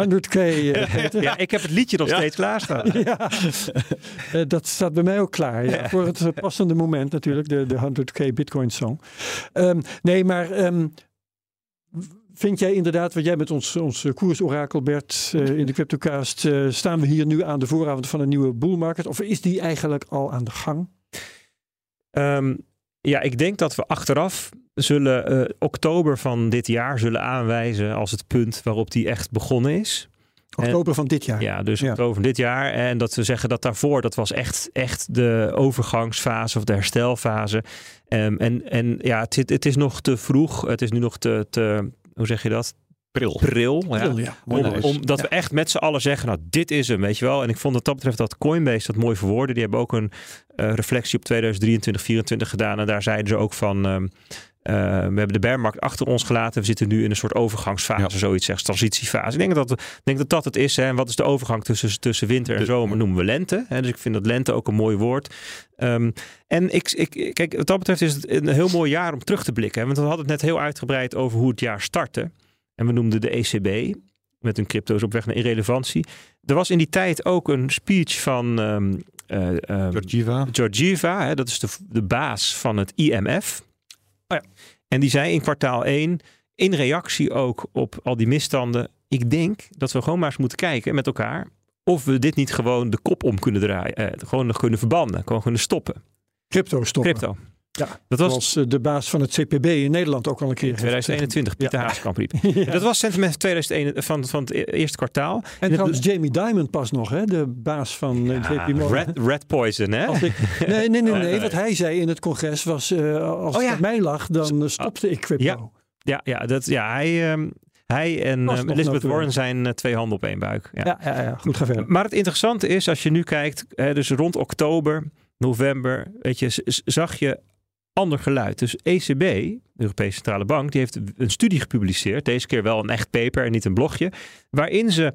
100k. Uh, ja, ik heb het liedje nog ja. steeds klaarstaan. *laughs* ja, uh, dat staat bij mij ook klaar. Ja, voor het passende moment natuurlijk, de, de 100k Bitcoin song. Um, nee, maar um, Vind jij inderdaad, wat jij met ons, ons koersorakel Bert uh, in de CryptoCast, uh, staan we hier nu aan de vooravond van een nieuwe bull market? Of is die eigenlijk al aan de gang? Um, ja, ik denk dat we achteraf zullen uh, oktober van dit jaar zullen aanwijzen als het punt waarop die echt begonnen is. Oktober en, van dit jaar. Ja, dus ja. oktober van dit jaar. En dat we zeggen dat daarvoor, dat was echt, echt de overgangsfase of de herstelfase. Um, en, en ja, het, het, is nog te vroeg. Het is nu nog te, te hoe zeg je dat? Pril. Pril, ja. Pril, ja. Om, omdat ja. we echt met z'n allen zeggen, nou dit is hem, weet je wel. En ik vond dat dat betreft dat Coinbase dat mooi verwoorden. Die hebben ook een uh, reflectie op 2023, 2024 gedaan. En daar zeiden ze ook van, um, uh, we hebben de bearmarkt achter ons gelaten. We zitten nu in een soort overgangsfase, ja. zoiets zegt, transitiefase. Ik denk dat, denk dat dat het is. Hè. En wat is de overgang tussen, tussen winter en zomer? Noemen we lente. Hè. Dus ik vind dat lente ook een mooi woord. Um, en ik, ik, kijk, wat dat betreft is het een heel mooi jaar om terug te blikken. Hè. Want we hadden het net heel uitgebreid over hoe het jaar startte. En we noemden de ECB met hun crypto's op weg naar irrelevantie. Er was in die tijd ook een speech van um, uh, um, Georgieva. Georgieva hè, dat is de, de baas van het IMF. Oh ja. En die zei in kwartaal 1, in reactie ook op al die misstanden, ik denk dat we gewoon maar eens moeten kijken met elkaar of we dit niet gewoon de kop om kunnen draaien. Eh, gewoon nog kunnen verbannen, gewoon kunnen stoppen. Crypto stoppen. Crypto. Ja, dat was zoals de baas van het CPB in Nederland ook al een keer. In 2021, Pieter ja. Haaskamp riep. *laughs* ja. Dat was sentiment 2001, van, van het eerste kwartaal. En trouwens Jamie Dimon pas nog, hè, de baas van ja, JP Morgan. Red, red Poison, hè? Ik, nee, nee, nee, *laughs* nee. Wat hij zei in het congres was, uh, als oh, ja. het mij lag, dan stopte ik crypto. Ja, ja, ja, dat, ja hij... Um, hij en Elizabeth Warren zijn uh, twee handen op één buik. Ja, ja, ja, ja. goed ga verder. Maar het interessante is, als je nu kijkt, hè, dus rond oktober, november, weet je, zag je ander geluid. Dus ECB, de Europese Centrale Bank, die heeft een studie gepubliceerd. Deze keer wel een echt paper en niet een blogje. Waarin ze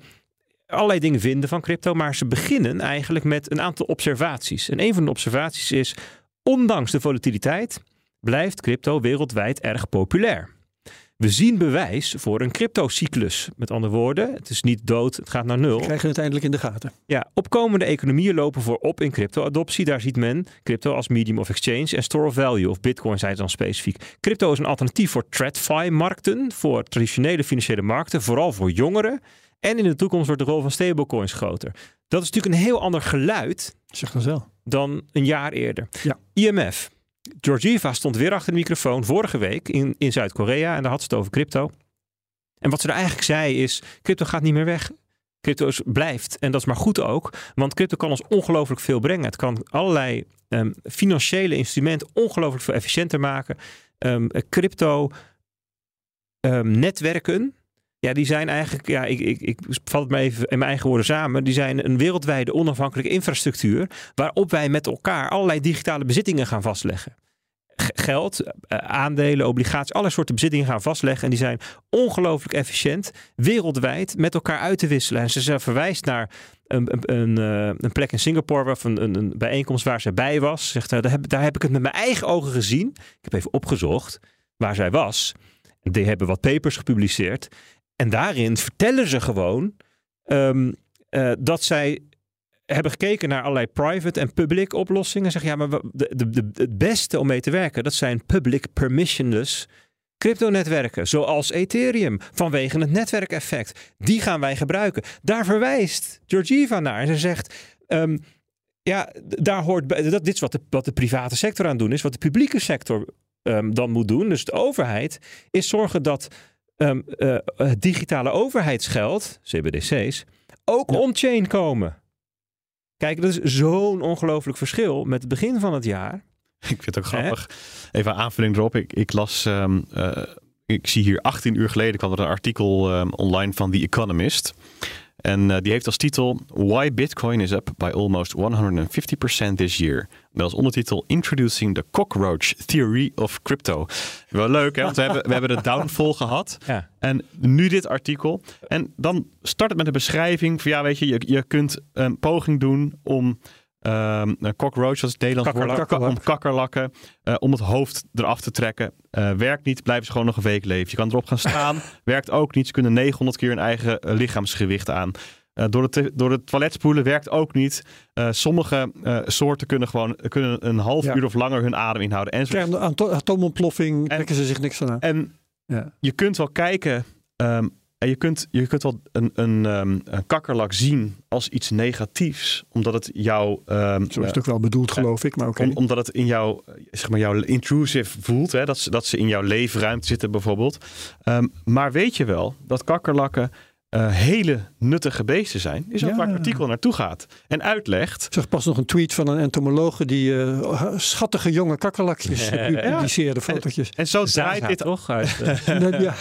allerlei dingen vinden van crypto. Maar ze beginnen eigenlijk met een aantal observaties. En een van de observaties is: ondanks de volatiliteit blijft crypto wereldwijd erg populair. We zien bewijs voor een cryptocyclus. Met andere woorden, het is niet dood, het gaat naar nul. We krijgen het eindelijk in de gaten. Ja, opkomende economieën lopen voorop in crypto-adoptie. Daar ziet men crypto als medium of exchange en store of value, of bitcoin zijn het dan specifiek. Crypto is een alternatief voor TradFi-markten, voor traditionele financiële markten, vooral voor jongeren. En in de toekomst wordt de rol van stablecoins groter. Dat is natuurlijk een heel ander geluid zeg dan, zelf. dan een jaar eerder. Ja. IMF, Georgieva stond weer achter de microfoon vorige week in, in Zuid-Korea en daar had ze het over crypto. En wat ze er eigenlijk zei is: crypto gaat niet meer weg. Crypto blijft. En dat is maar goed ook, want crypto kan ons ongelooflijk veel brengen. Het kan allerlei um, financiële instrumenten ongelooflijk veel efficiënter maken. Um, crypto um, netwerken, ja, die zijn eigenlijk, ja, ik, ik, ik vat het maar even in mijn eigen woorden samen. Die zijn een wereldwijde onafhankelijke infrastructuur. waarop wij met elkaar allerlei digitale bezittingen gaan vastleggen. Geld, eh, aandelen, obligaties, alle soorten bezittingen gaan vastleggen. En die zijn ongelooflijk efficiënt wereldwijd met elkaar uit te wisselen. En ze verwijst naar een, een, een, eh, plek in Singapore, waarvan een, een bijeenkomst waar zij bij was. Zegt, daar, heb, daar heb ik het met mijn eigen ogen gezien. Ik heb even opgezocht waar zij was. Die hebben wat papers gepubliceerd. En daarin vertellen ze gewoon um, uh, dat zij hebben gekeken naar allerlei private en public oplossingen. Zeg ja, maar de, de, de, het beste om mee te werken, dat zijn public permissionless cryptonetwerken, zoals Ethereum, vanwege het netwerkeffect. Die gaan wij gebruiken. Daar verwijst Georgieva naar. En ze zegt. Um, ja, daar hoort bij. Dat, dit is wat de, wat de private sector aan doen is. Wat de publieke sector ehm, dan moet doen. Dus de overheid is zorgen dat het digitale overheidsgeld, CBDC's, ook on-chain komen. Kijk, dat is zo'n ongelooflijk verschil met het begin van het jaar. *laughs* Ik vind het ook grappig. Even aanvulling erop. Ik, ik las, ehm, eh, ik zie hier 18 uur geleden kwam er een artikel ehm, online van The Economist. En eh, die heeft als titel Why Bitcoin is up by almost 150% this year. Met als ondertitel Introducing the Cockroach Theory of Crypto. Wel leuk hè, want we hebben, we hebben de downfall gehad. Ja. En nu dit artikel. En dan start het met een beschrijving van ja, weet je, je, je kunt een poging doen om ehm een cockroach, dat is het Nederlands woord, om kakkerlakken, eh, om het hoofd eraf te trekken. Eh, werkt niet, blijven ze gewoon nog een week leven. Je kan erop gaan staan, *laughs* werkt ook niet. Ze kunnen 900 keer hun eigen eh, lichaamsgewicht aan. Eh, door, het, door het toilet spoelen werkt ook niet. Eh, sommige eh, soorten kunnen gewoon kunnen een half Ja. uur of langer hun adem inhouden. En, Krijgen atoomontploffing, En- trekken ze zich niks aan aan. en Ja. je kunt wel kijken. ehm, en je kunt, je kunt wel een, een, ehm, een kakkerlak zien als iets negatiefs. Omdat het jou. ehm, Zo is het ook wel bedoeld, geloof ik. Maar oké. om- omdat het in jou, eh, zeg maar, jou intrusive voelt. Hè? Dat, ze, dat ze in jouw leefruimte zitten bijvoorbeeld. Ehm, maar weet je wel dat kakkerlakken eh, hele nuttige beesten zijn? Is ook Ja. waar het artikel naartoe gaat. En uitlegt. Ik zag pas nog een tweet van een entomologe die eh, schattige jonge kakkerlakjes *laughs* eh, publiceerde, fotootjes. En zo Zaza, draait dit toch? Uit, *laughs* Nee, ja,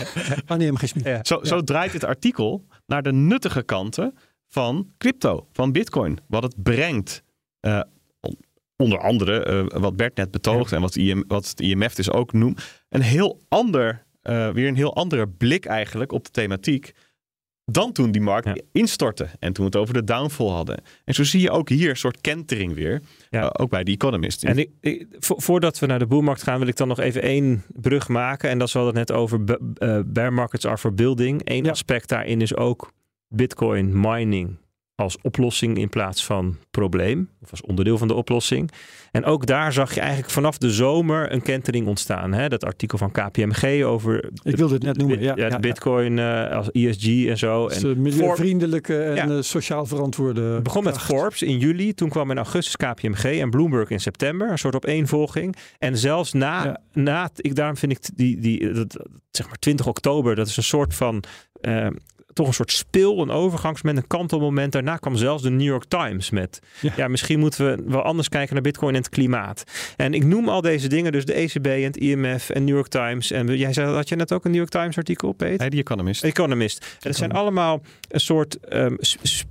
ah, nee, maar geen smie. Ja. Zo, zo draait dit artikel naar de nuttige kanten van crypto, van bitcoin. Wat het brengt. Eh, on- onder andere, eh, wat Bert net betoogt en wat, IM, wat het IMF dus ook noemt. Een heel ander, eh, weer een heel andere blik eigenlijk op de thematiek. Dan toen die markt Ja. instortte. En toen we het over de downfall hadden. En zo zie je ook hier een soort kentering weer. Ja. eh, ook bij The Economist. En ik, ik- vo- voordat we naar de boelmarkt gaan, wil ik dan nog even één brug maken. En dat is wel het net over eh, bear markets are for building. Eén Ja. aspect daarin is ook bitcoin mining als oplossing in plaats van probleem. Of als onderdeel van de oplossing. En ook daar zag je eigenlijk vanaf de zomer een kentering ontstaan. Hè? Dat artikel van KPMG over Ik wilde het net noemen. Ja, ja, ja. bitcoin eh, als ESG en zo. Dus, en eh, milieuvriendelijke en Ja. eh, sociaal verantwoorde. het begon met. Forbes in juli. Toen kwam in augustus KPMG en Bloomberg in september. Een soort opeenvolging. En zelfs na, na ik, daarom vind ik die, die dat, zeg maar 20 oktober, dat is een soort van, toch een soort spil, een overgangsmoment, een kantelmoment. Daarna kwam zelfs de New York Times met, Ja. ja, misschien moeten we wel anders kijken naar bitcoin en het klimaat. En ik noem al deze dingen, dus de ECB en het IMF en New York Times. En jij zei, had je net ook een New York Times artikel, Peter? Hey, The Economist. Economist. En het zijn allemaal een soort ehm,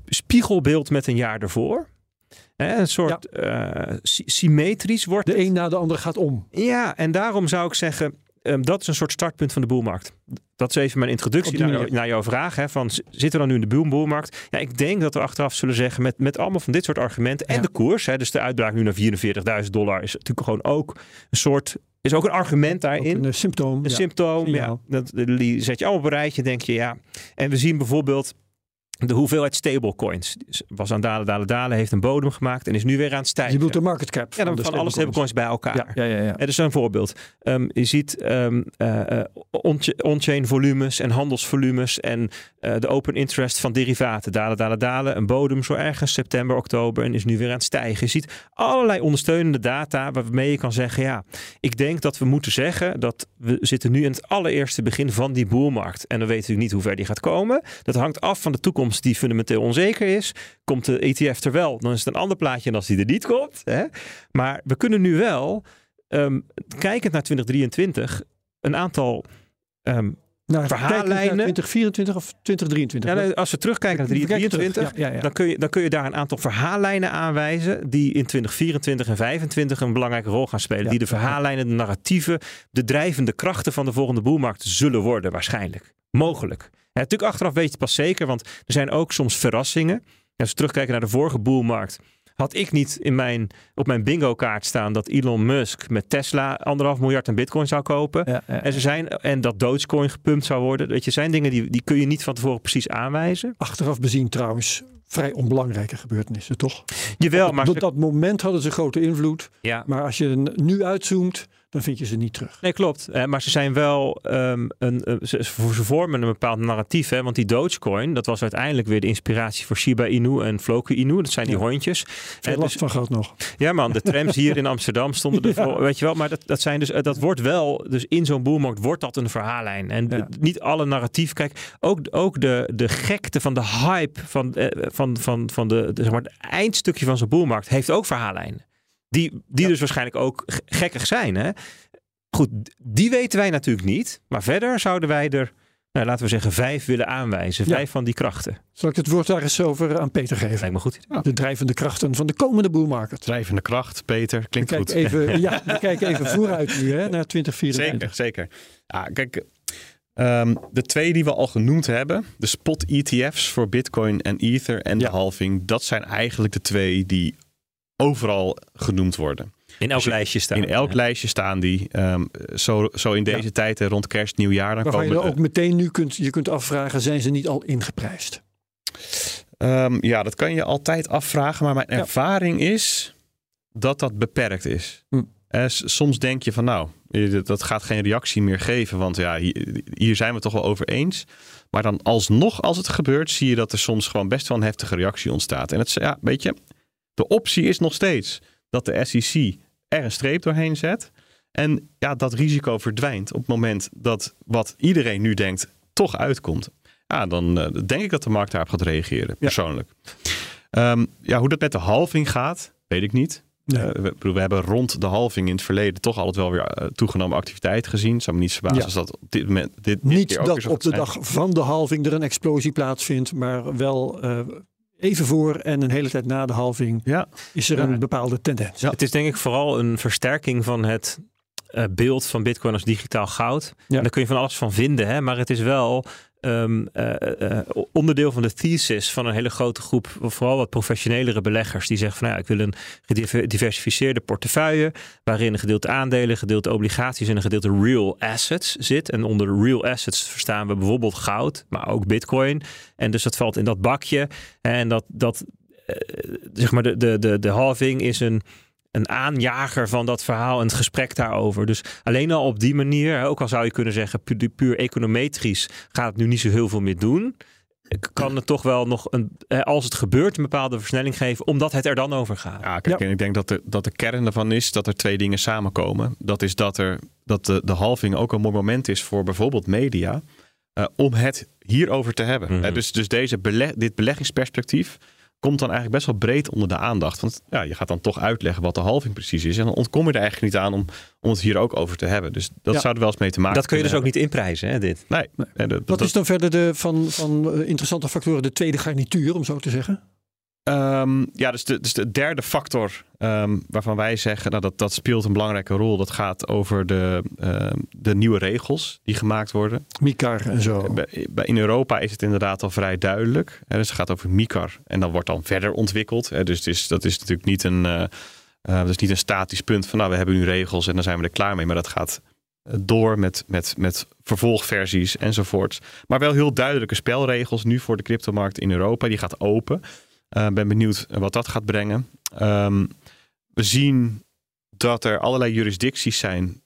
spiegelbeeld met een jaar ervoor. Hè, een soort eh, sy- symmetrisch wordt De een na de ander gaat om. Ja, en daarom zou ik zeggen, ehm, dat is een soort startpunt van de boelmarkt. Dat is even mijn introductie naar, jouw vraag. Hè, van, zitten we dan nu in de boel- boelmarkt? Ja, ik denk dat we achteraf zullen zeggen, met, met allemaal van dit soort argumenten en Ja. de koers. Hè, dus de uitbraak nu naar 44.000 dollar is natuurlijk gewoon ook een soort, is ook een argument Ook daarin. een eh, symptoom. Een ja. symptoom, ja. Dat, die zet je allemaal op een rijtje, denk je, ja. En we zien bijvoorbeeld de hoeveelheid stablecoins. Die Was aan dalen, dalen, dalen, heeft een bodem gemaakt en is nu weer aan het Je stijgen. bedoelt de market cap. ja, dan de van alle stablecoins. bij elkaar. Ja, ja, ja. ja. Het is een voorbeeld. Ehm, je ziet on- on-chain volumes en handelsvolumes en eh, de open interest van derivaten. Dalen, dalen, dalen. Een bodem zo ergens september, oktober en is nu weer aan het stijgen. Je ziet allerlei ondersteunende data waarmee je kan zeggen, ja, ik denk dat we moeten zeggen dat we zitten nu in het allereerste begin van die boelmarkt. En dan weten we niet hoe ver die gaat komen. Dat hangt af van de toekomst die fundamenteel onzeker is. Komt de ETF er wel, dan is het een ander plaatje dan als die er niet komt. Hè? Maar we kunnen nu wel ehm, kijkend naar 2023, een aantal. ehm, Nou, Verhaallijnen. kijken naar 2024 of 2023. ja, als we terugkijken naar We kijken terug. 2023, Ja, ja, ja. Dan, kun je, dan kun je daar een aantal verhaallijnen aanwijzen. die in 2024 en 2025 een belangrijke rol gaan spelen. Die de verhaallijnen, de narratieven, de drijvende krachten van de volgende boelmarkt zullen worden, waarschijnlijk. Mogelijk. Ja, natuurlijk achteraf weet je het pas zeker, want er zijn ook soms verrassingen. Als we terugkijken naar de vorige boelmarkt. Had ik niet in mijn, op mijn bingo kaart staan dat Elon Musk met Tesla anderhalf miljard aan bitcoin zou kopen. Ja, ja. En, ze zijn, en dat Dogecoin gepumpt zou worden. Weet je, zijn dingen die, die kun je niet van tevoren precies aanwijzen. Achteraf bezien trouwens vrij onbelangrijke gebeurtenissen, toch? Jawel, maar Op ze- dat moment hadden ze grote invloed. ja, Maar als je nu uitzoomt, dan vind je ze niet terug. Nee, klopt. Eh, maar ze zijn wel um, een, uh, ze, ze, vormen een bepaald narratief. Hè? Want die Dogecoin, dat was uiteindelijk weer de inspiratie voor Shiba Inu en Floku Inu. Dat zijn die Ja. hondjes. Veel Eh, last dus- van gehad nog. Ja, man, de trams *laughs* hier in Amsterdam stonden ervoor. Weet je wel, maar dat, dat zijn dus, eh, dat wordt wel, dus in zo'n boelmarkt wordt dat een verhaallijn. En Ja. niet alle narratief. Kijk, ook, ook de, de gekte van de hype van, eh, van, van, van de, de, zeg maar, het eindstukje van zo'n boelmarkt heeft ook verhaallijnen. Die, die dus waarschijnlijk ook gekkig zijn. Hè? Goed, die weten wij natuurlijk niet. Maar verder zouden wij er, nou, laten we zeggen, vijf willen aanwijzen. Ja. Vijf van die krachten. Zal ik het woord daar eens over aan Peter geven? Lijkt me goed. De drijvende krachten van de komende boelmarkt. Drijvende kracht, Peter, We klinkt goed. even, *laughs* ja, we kijken even vooruit nu, hè, naar 2024. Zeker, zeker. Ja, kijk, ehm, de twee die we al genoemd hebben, de spot ETF's voor Bitcoin en Ether en Ja. de halving, dat zijn eigenlijk de twee die overal genoemd worden. In elk Dus je- lijstje staan. In elk Ja. lijstje staan die. ehm, zo, zo in deze Ja. tijd, rond kerst, nieuwjaar, dan Waarvan je komen dan ook meteen nu kunt, je kunt afvragen, zijn ze niet al ingeprijsd? Ehm, ja, dat kan je altijd afvragen. Maar mijn Ja. ervaring is dat dat beperkt is. Hm. Eh, soms denk je van nou, dat gaat geen reactie meer geven. Want ja, hier, hier zijn we het toch wel over eens. Maar dan alsnog, als het gebeurt, zie je dat er soms gewoon best wel een heftige reactie ontstaat. En het, is- ja, weet je, de optie is nog steeds dat de SEC er een streep doorheen zet. En ja, dat risico verdwijnt op het moment dat wat iedereen nu denkt toch uitkomt. Ja, dan eh, denk ik dat de markt daarop gaat reageren, persoonlijk. Ehm, ja, hoe dat met de halving gaat, weet ik niet. Nee. Eh, we, hebben rond de halving in het verleden toch altijd wel weer eh, toegenomen activiteit gezien. Zou me niet verbazen Ja. als dat op dit moment dit, dit Niet dat op de zijn. dag van de halving er een explosie plaatsvindt, maar wel even voor en een hele tijd na de halving Ja, is er Ja. een bepaalde tendens. Het is denk ik vooral een versterking van het eh, beeld van Bitcoin als digitaal goud. Ja. En daar kun je van alles van vinden, hè? maar het is wel ehm, eh, eh, onderdeel van de thesis van een hele grote groep, vooral wat professionelere beleggers, die zeggen van nou ja, ik wil een gediversifieerde portefeuille, waarin een gedeelte aandelen, een gedeelte obligaties en een gedeelte real assets zit. En onder real assets verstaan we bijvoorbeeld goud, maar ook Bitcoin. En dus dat valt in dat bakje. En dat, dat eh, zeg maar, de, de, de, de halving is een, een aanjager van dat verhaal en het gesprek daarover. Dus alleen al op die manier, ook al zou je kunnen zeggen, puur, puur econometrisch gaat het nu niet zo heel veel meer doen. Kan het toch wel nog, een, eh, als het gebeurt, een bepaalde versnelling geven, omdat het er dan over gaat. Ja, kijk, Ja. en ik denk dat de, dat de kern ervan is dat er twee dingen samenkomen. Dat is dat, er, dat de, de halving ook een mooi moment is voor bijvoorbeeld media. eh, om het hierover te hebben. Eh, dus dus deze beleg, dit beleggingsperspectief komt dan eigenlijk best wel breed onder de aandacht. Want ja, je gaat dan toch uitleggen wat de halving precies is. En dan ontkom je er eigenlijk niet aan om, om het hier ook over te hebben. Dus dat Ja. zou er wel eens mee te maken dat kun je dus ook niet inprijzen, hè, dit. Nee, nee, dat- Wat dat- is dan verder de, van, van eh, interessante factoren de tweede garnituur, om zo te zeggen? Ehm, ja, dus de, dus de derde factor ehm, waarvan wij zeggen nou, dat dat speelt een belangrijke rol. Dat gaat over de, ehm, de nieuwe regels die gemaakt worden. Mikar en zo. In Europa is het inderdaad al vrij duidelijk. Dus het gaat over MICAR en dat wordt dan verder ontwikkeld. Dus het is, dat is natuurlijk niet een, dat is niet een statisch punt van nou we hebben nu regels en dan zijn we er klaar mee. Maar dat gaat eh, door met, met, met vervolgversies enzovoorts. Maar wel heel duidelijke spelregels nu voor de cryptomarkt in Europa. Die gaat open. Ik ben benieuwd wat dat gaat brengen. Ehm, we zien dat er allerlei jurisdicties zijn,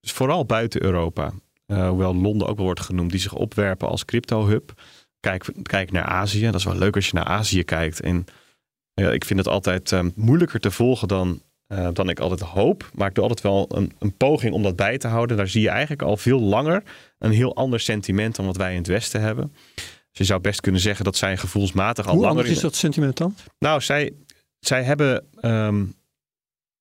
vooral buiten Europa, eh, hoewel Londen ook wel wordt genoemd, die zich opwerpen als crypto-hub. Kijk, kijk naar Azië. Dat is wel leuk als je naar Azië kijkt. En ja, ik vind het altijd ehm, moeilijker te volgen dan, eh, dan ik altijd hoop. Maar ik doe altijd wel een, een poging om dat bij te houden. Daar zie je eigenlijk al veel langer een heel ander sentiment dan wat wij in het Westen hebben. Dus je zou best kunnen zeggen dat zij gevoelsmatig al Hoe langer... in- is dat sentiment dan? nou, zij, zij hebben. ehm,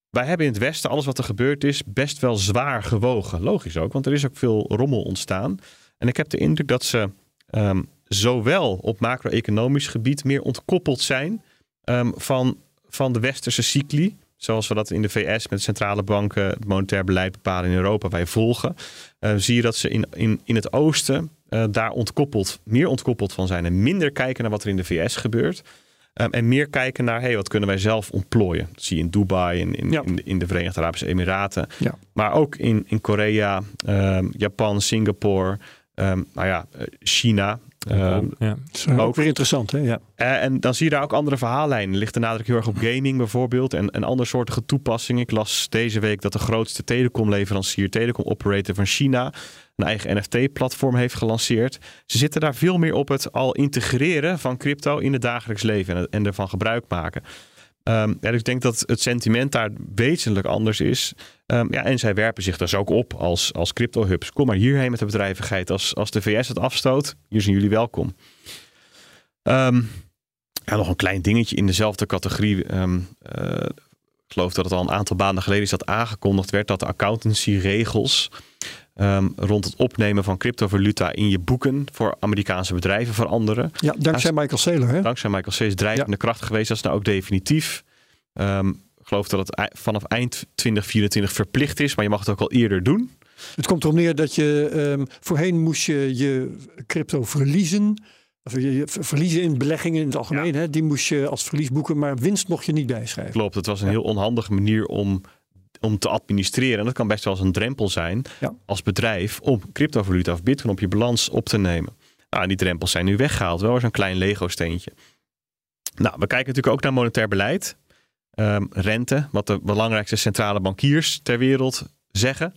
wij hebben in het Westen alles wat er gebeurd is best wel zwaar gewogen. Logisch ook, want er is ook veel rommel ontstaan. En ik heb de indruk dat ze ehm, zowel op macro-economisch gebied meer ontkoppeld zijn ehm, van, van de westerse cycli. Zoals we dat in de VS met centrale banken, het monetair beleid bepalen in Europa, wij volgen. Eh, zie je dat ze in, in, in het oosten eh, daar ontkoppeld, meer ontkoppeld van zijn. En minder kijken naar wat er in de VS gebeurt. Um, en meer kijken naar hey, wat kunnen wij zelf ontplooien. Dat zie je in Dubai, in, in, Ja. in, de, in de Verenigde Arabische Emiraten. Ja. Maar ook in, in Korea, um, Japan, Singapore, um, nou ja, uh, China. Ehm, ja. is ook, weer interessant, hè? Ja. Eh, en dan zie je daar ook andere verhaallijnen. Er ligt de nadruk heel erg op gaming bijvoorbeeld en, en andere soorten toepassingen. Ik las deze week dat de grootste telecomleverancier, telecom operator van China, een eigen NFT-platform heeft gelanceerd. Ze zitten daar veel meer op het al integreren van crypto in het dagelijks leven en, en ervan gebruik maken. Ehm, ja, dus ik denk dat het sentiment daar wezenlijk anders is. Ehm, ja, en zij werpen zich dus ook op als, als crypto-hubs. Kom maar hierheen met de bedrijvigheid. Als, als de VS het afstoot, hier zijn jullie welkom. Ehm, nog een klein dingetje in dezelfde categorie. Eh, ik geloof dat het al een aantal maanden geleden is dat aangekondigd werd dat de accountancy-regels ehm, rond het opnemen van cryptovaluta in je boeken voor Amerikaanse bedrijven veranderen. ja, dankzij Michael Saylor, hè? Dankzij Michael C. is drijvende kracht geweest. Dat is nou ook definitief. Ehm, ik geloof dat het vanaf eind 2024 verplicht is, maar je mag het ook al eerder doen. Het komt erop neer dat je ehm, voorheen moest je je crypto verliezen. Of je, je ver- verliezen in beleggingen in het algemeen. Hè? Die moest je als verlies boeken, maar winst mocht je niet bijschrijven. Klopt, het was een Ja. heel onhandige manier om, om te administreren. En dat kan best wel eens een drempel zijn Ja. als bedrijf om cryptovaluta of bitcoin op je balans op te nemen. Nou, die drempels zijn nu weggehaald. Wel eens een klein Lego-steentje. Nou, we kijken natuurlijk ook naar monetair beleid. Ehm, rente, wat de belangrijkste centrale bankiers ter wereld zeggen.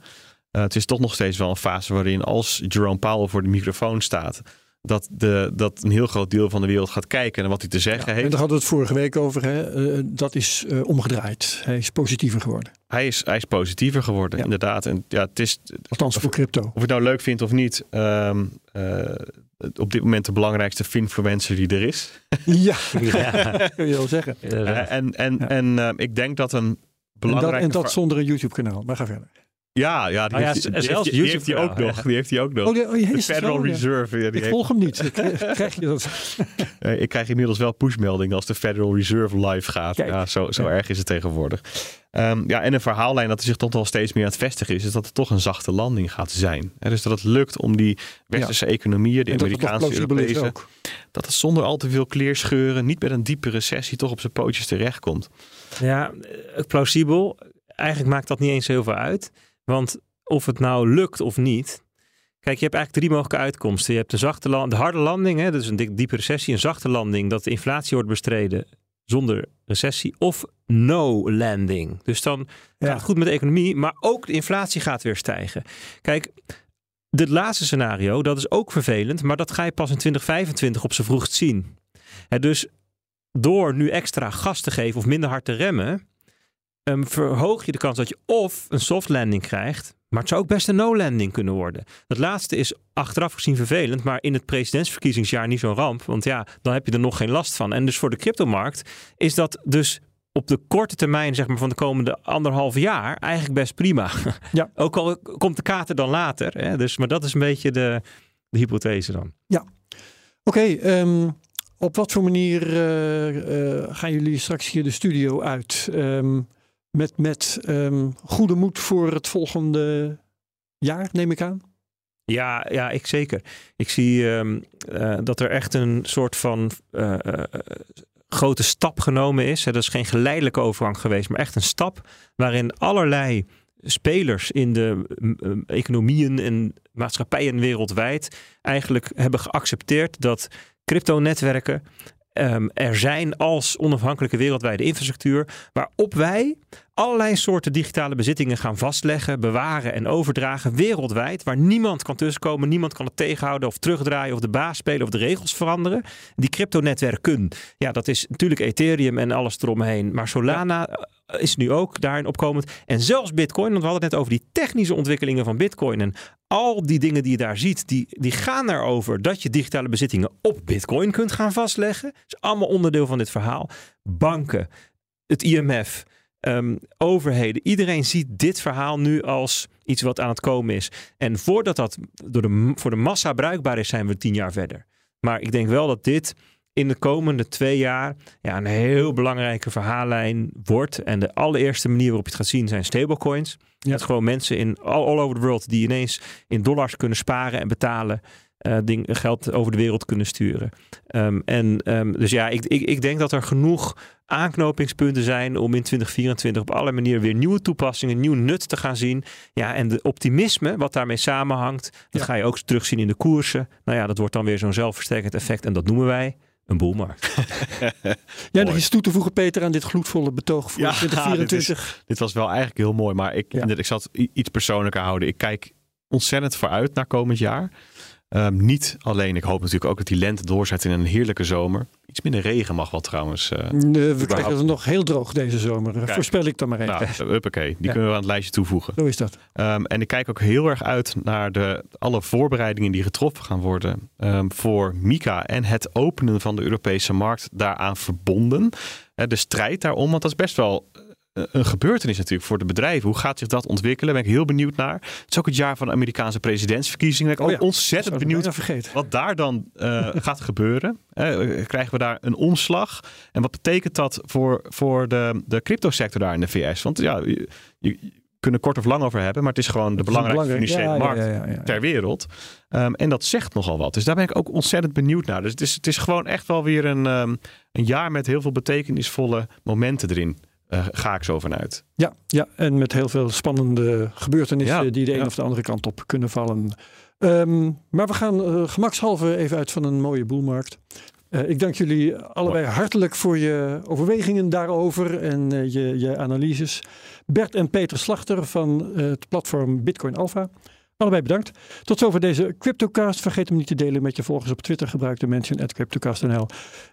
Eh, het is toch nog steeds wel een fase waarin als Jerome Powell voor de microfoon staat... Dat, de, dat een heel groot deel van de wereld gaat kijken naar wat hij te zeggen En heeft. daar hadden we het vorige week over. Hè? Eh, dat is eh, omgedraaid. Hij is positiever geworden. Hij is, hij is positiever geworden, Ja. inderdaad. En ja, het is, Althans voor crypto. of je het nou leuk vindt of niet, ehm, eh, op dit moment de belangrijkste finfluencer die er is. Ja, *laughs* *laughs* Ja. kun je wel zeggen. En en, Ja. en eh, ik denk dat een En dat, belangrijke... en dat zonder een YouTube-kanaal. Maar ga verder. Ja, ja, die Oh ja, heeft, die, zelfs heeft, die heeft hij ook nog. Die heeft hij ook nog. Oh, die- oh, de Federal zo. Reserve. Ja, die Ik heeft- volg hem niet. Ik krijg- je dat? *laughs* eh, ik krijg inmiddels wel pushmeldingen als de Federal Reserve live gaat. Kijk. Ja, zo, zo Ja. erg is het tegenwoordig. Ehm, ja, en een verhaallijn dat er zich toch wel steeds meer aan het vestigen is, is dat het toch een zachte landing gaat zijn. Hè, dus dat het lukt om die westerse economieën, de En dat Amerikaanse, is Europese, ook. dat het zonder al te veel kleerscheuren, niet met een diepe recessie, toch op zijn pootjes terechtkomt. Ja, plausibel. Eigenlijk maakt dat niet eens heel veel uit. Want of het nou lukt of niet. Kijk, je hebt eigenlijk drie mogelijke uitkomsten. Je hebt de, zachte land, de harde landing, hè, dus een dik- diepe recessie. Een zachte landing, dat de inflatie wordt bestreden zonder recessie. Of no landing. Dus dan Ja. gaat het goed met de economie, maar ook de inflatie gaat weer stijgen. Kijk, dit laatste scenario, dat is ook vervelend, maar dat ga je pas in 2025 op zijn vroegst zien. Hè, dus door nu extra gas te geven of minder hard te remmen, ehm, verhoog je de kans dat je of een soft landing krijgt, maar het zou ook best een no-landing kunnen worden. Dat laatste is achteraf gezien vervelend, maar in het presidentsverkiezingsjaar niet zo'n ramp, want ja, dan heb je er nog geen last van. En dus voor de cryptomarkt is dat dus op de korte termijn, zeg maar van de komende anderhalf jaar, eigenlijk best prima. Ja. *laughs* ook al komt de kater dan later. Hè? Dus, maar dat is een beetje de, de hypothese dan. Oké, ehm, op wat voor manier eh, eh, gaan jullie straks hier de studio uit? Ehm, met met ehm, goede moed voor het volgende jaar, neem ik aan? Ja, ja, ik zeker. Ik zie ehm, eh, dat er echt een soort van eh, eh, grote stap genomen is. Dat is geen geleidelijke overgang geweest, maar echt een stap waarin allerlei spelers in de economieën en maatschappijen wereldwijd eigenlijk hebben geaccepteerd dat cryptonetwerken ehm, er zijn als onafhankelijke wereldwijde infrastructuur waarop wij allerlei soorten digitale bezittingen gaan vastleggen, bewaren en overdragen wereldwijd, waar niemand kan tussenkomen, niemand kan het tegenhouden of terugdraaien of de baas spelen of de regels veranderen. Die cryptonetwerken, ja, dat is natuurlijk Ethereum en alles eromheen, maar Solana eh, is nu ook daarin opkomend. En zelfs Bitcoin, want we hadden het net over die technische ontwikkelingen van Bitcoin en al die dingen die je daar ziet, die, die gaan erover dat je digitale bezittingen op Bitcoin kunt gaan vastleggen. Dat is allemaal onderdeel van dit verhaal. Banken, het IMF, ehm, overheden. Iedereen ziet dit verhaal nu als iets wat aan het komen is. En voordat dat door de, voor de massa bruikbaar is, zijn we tien jaar verder. Maar ik denk wel dat dit in de komende twee jaar ja, een heel belangrijke verhaallijn wordt. En de allereerste manier waarop je het gaat zien zijn stablecoins. Ja. Dat gewoon mensen in all, all over the world die ineens in dollars kunnen sparen en betalen. Eh, ding, geld over de wereld kunnen sturen. Ehm, en ehm, dus ja, ik, ik, ik denk dat er genoeg aanknopingspunten zijn om in 2024 op alle manieren weer nieuwe toepassingen, nieuw nut te gaan zien. Ja, en de optimisme wat daarmee samenhangt, dat Ja. ga je ook terugzien in de koersen. Nou ja, dat wordt dan weer zo'n zelfversterkend effect en dat noemen wij een boelmarkt. Jij nog iets toe te voegen, Peter, aan dit gloedvolle betoog voor Ja, *laughs* 2024? Dit was wel eigenlijk heel mooi, maar ik, Ja. inderdaad, ik zat iets persoonlijker houden. Ik kijk ontzettend vooruit naar komend jaar. Ehm, niet alleen, ik hoop natuurlijk ook dat die lente doorzet in een heerlijke zomer. Iets minder regen mag wel trouwens. eh. Nee, we krijgen het nog heel droog deze zomer. Kijk. Voorspel ik dan maar even. nou, huppakee, die Ja. kunnen we aan het lijstje toevoegen. Zo is dat. Ehm, en ik kijk ook heel erg uit naar de, alle voorbereidingen die getroffen gaan worden ehm, voor Mika en het openen van de Europese markt daaraan verbonden. Eh, de strijd daarom, want dat is best wel een gebeurtenis natuurlijk voor de bedrijven. Hoe gaat zich dat ontwikkelen? Daar ben ik heel benieuwd naar. Het is ook het jaar van de Amerikaanse presidentsverkiezingen. Ben ik Oh ook ontzettend benieuwd wat daar dan eh, gaat gebeuren. Eh, krijgen we daar een omslag? En wat betekent dat voor, voor de, de cryptosector daar in de VS? Want ja, je, je er kort of lang over hebben, maar het is gewoon de is belangrijkste belangrijk. financiële Ja, markt ja, ja, ja. ter wereld. Ehm, en dat zegt nogal wat. Dus daar ben ik ook ontzettend benieuwd naar. Dus het is, het is gewoon echt wel weer een, ehm, een jaar met heel veel betekenisvolle momenten erin. Eh, ga ik zo vanuit. Ja, ja, en met heel veel spannende gebeurtenissen Ja, die de een ja. of de andere kant op kunnen vallen. Ehm, maar we gaan eh, gemakshalve even uit van een mooie boelmarkt. Eh, ik dank jullie allebei hartelijk voor je overwegingen daarover en je, je analyses. Bert en Peter Slachter van het platform Bitcoin Alpha. Allebei bedankt. Tot zover deze CryptoCast. Vergeet hem niet te delen met je volgers op Twitter. Gebruik de mention at CryptoCast.nl.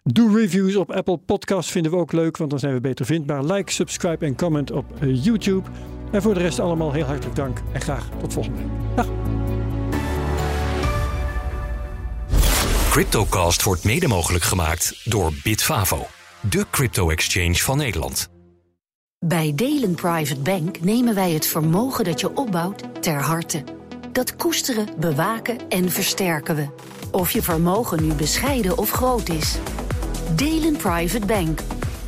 Doe reviews op Apple Podcasts. Vinden we ook leuk, want dan zijn we beter vindbaar. Like, subscribe en comment op eh, YouTube. En voor de rest allemaal heel hartelijk dank. En graag tot volgende week. Dag. Cryptocast wordt mede mogelijk gemaakt door Bitfavo, de crypto-exchange van Nederland. Bij Delen Private Bank nemen wij het vermogen dat je opbouwt ter harte. Dat koesteren, bewaken en versterken we. Of je vermogen nu bescheiden of groot is. Delen Private Bank.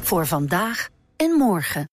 Voor vandaag en morgen.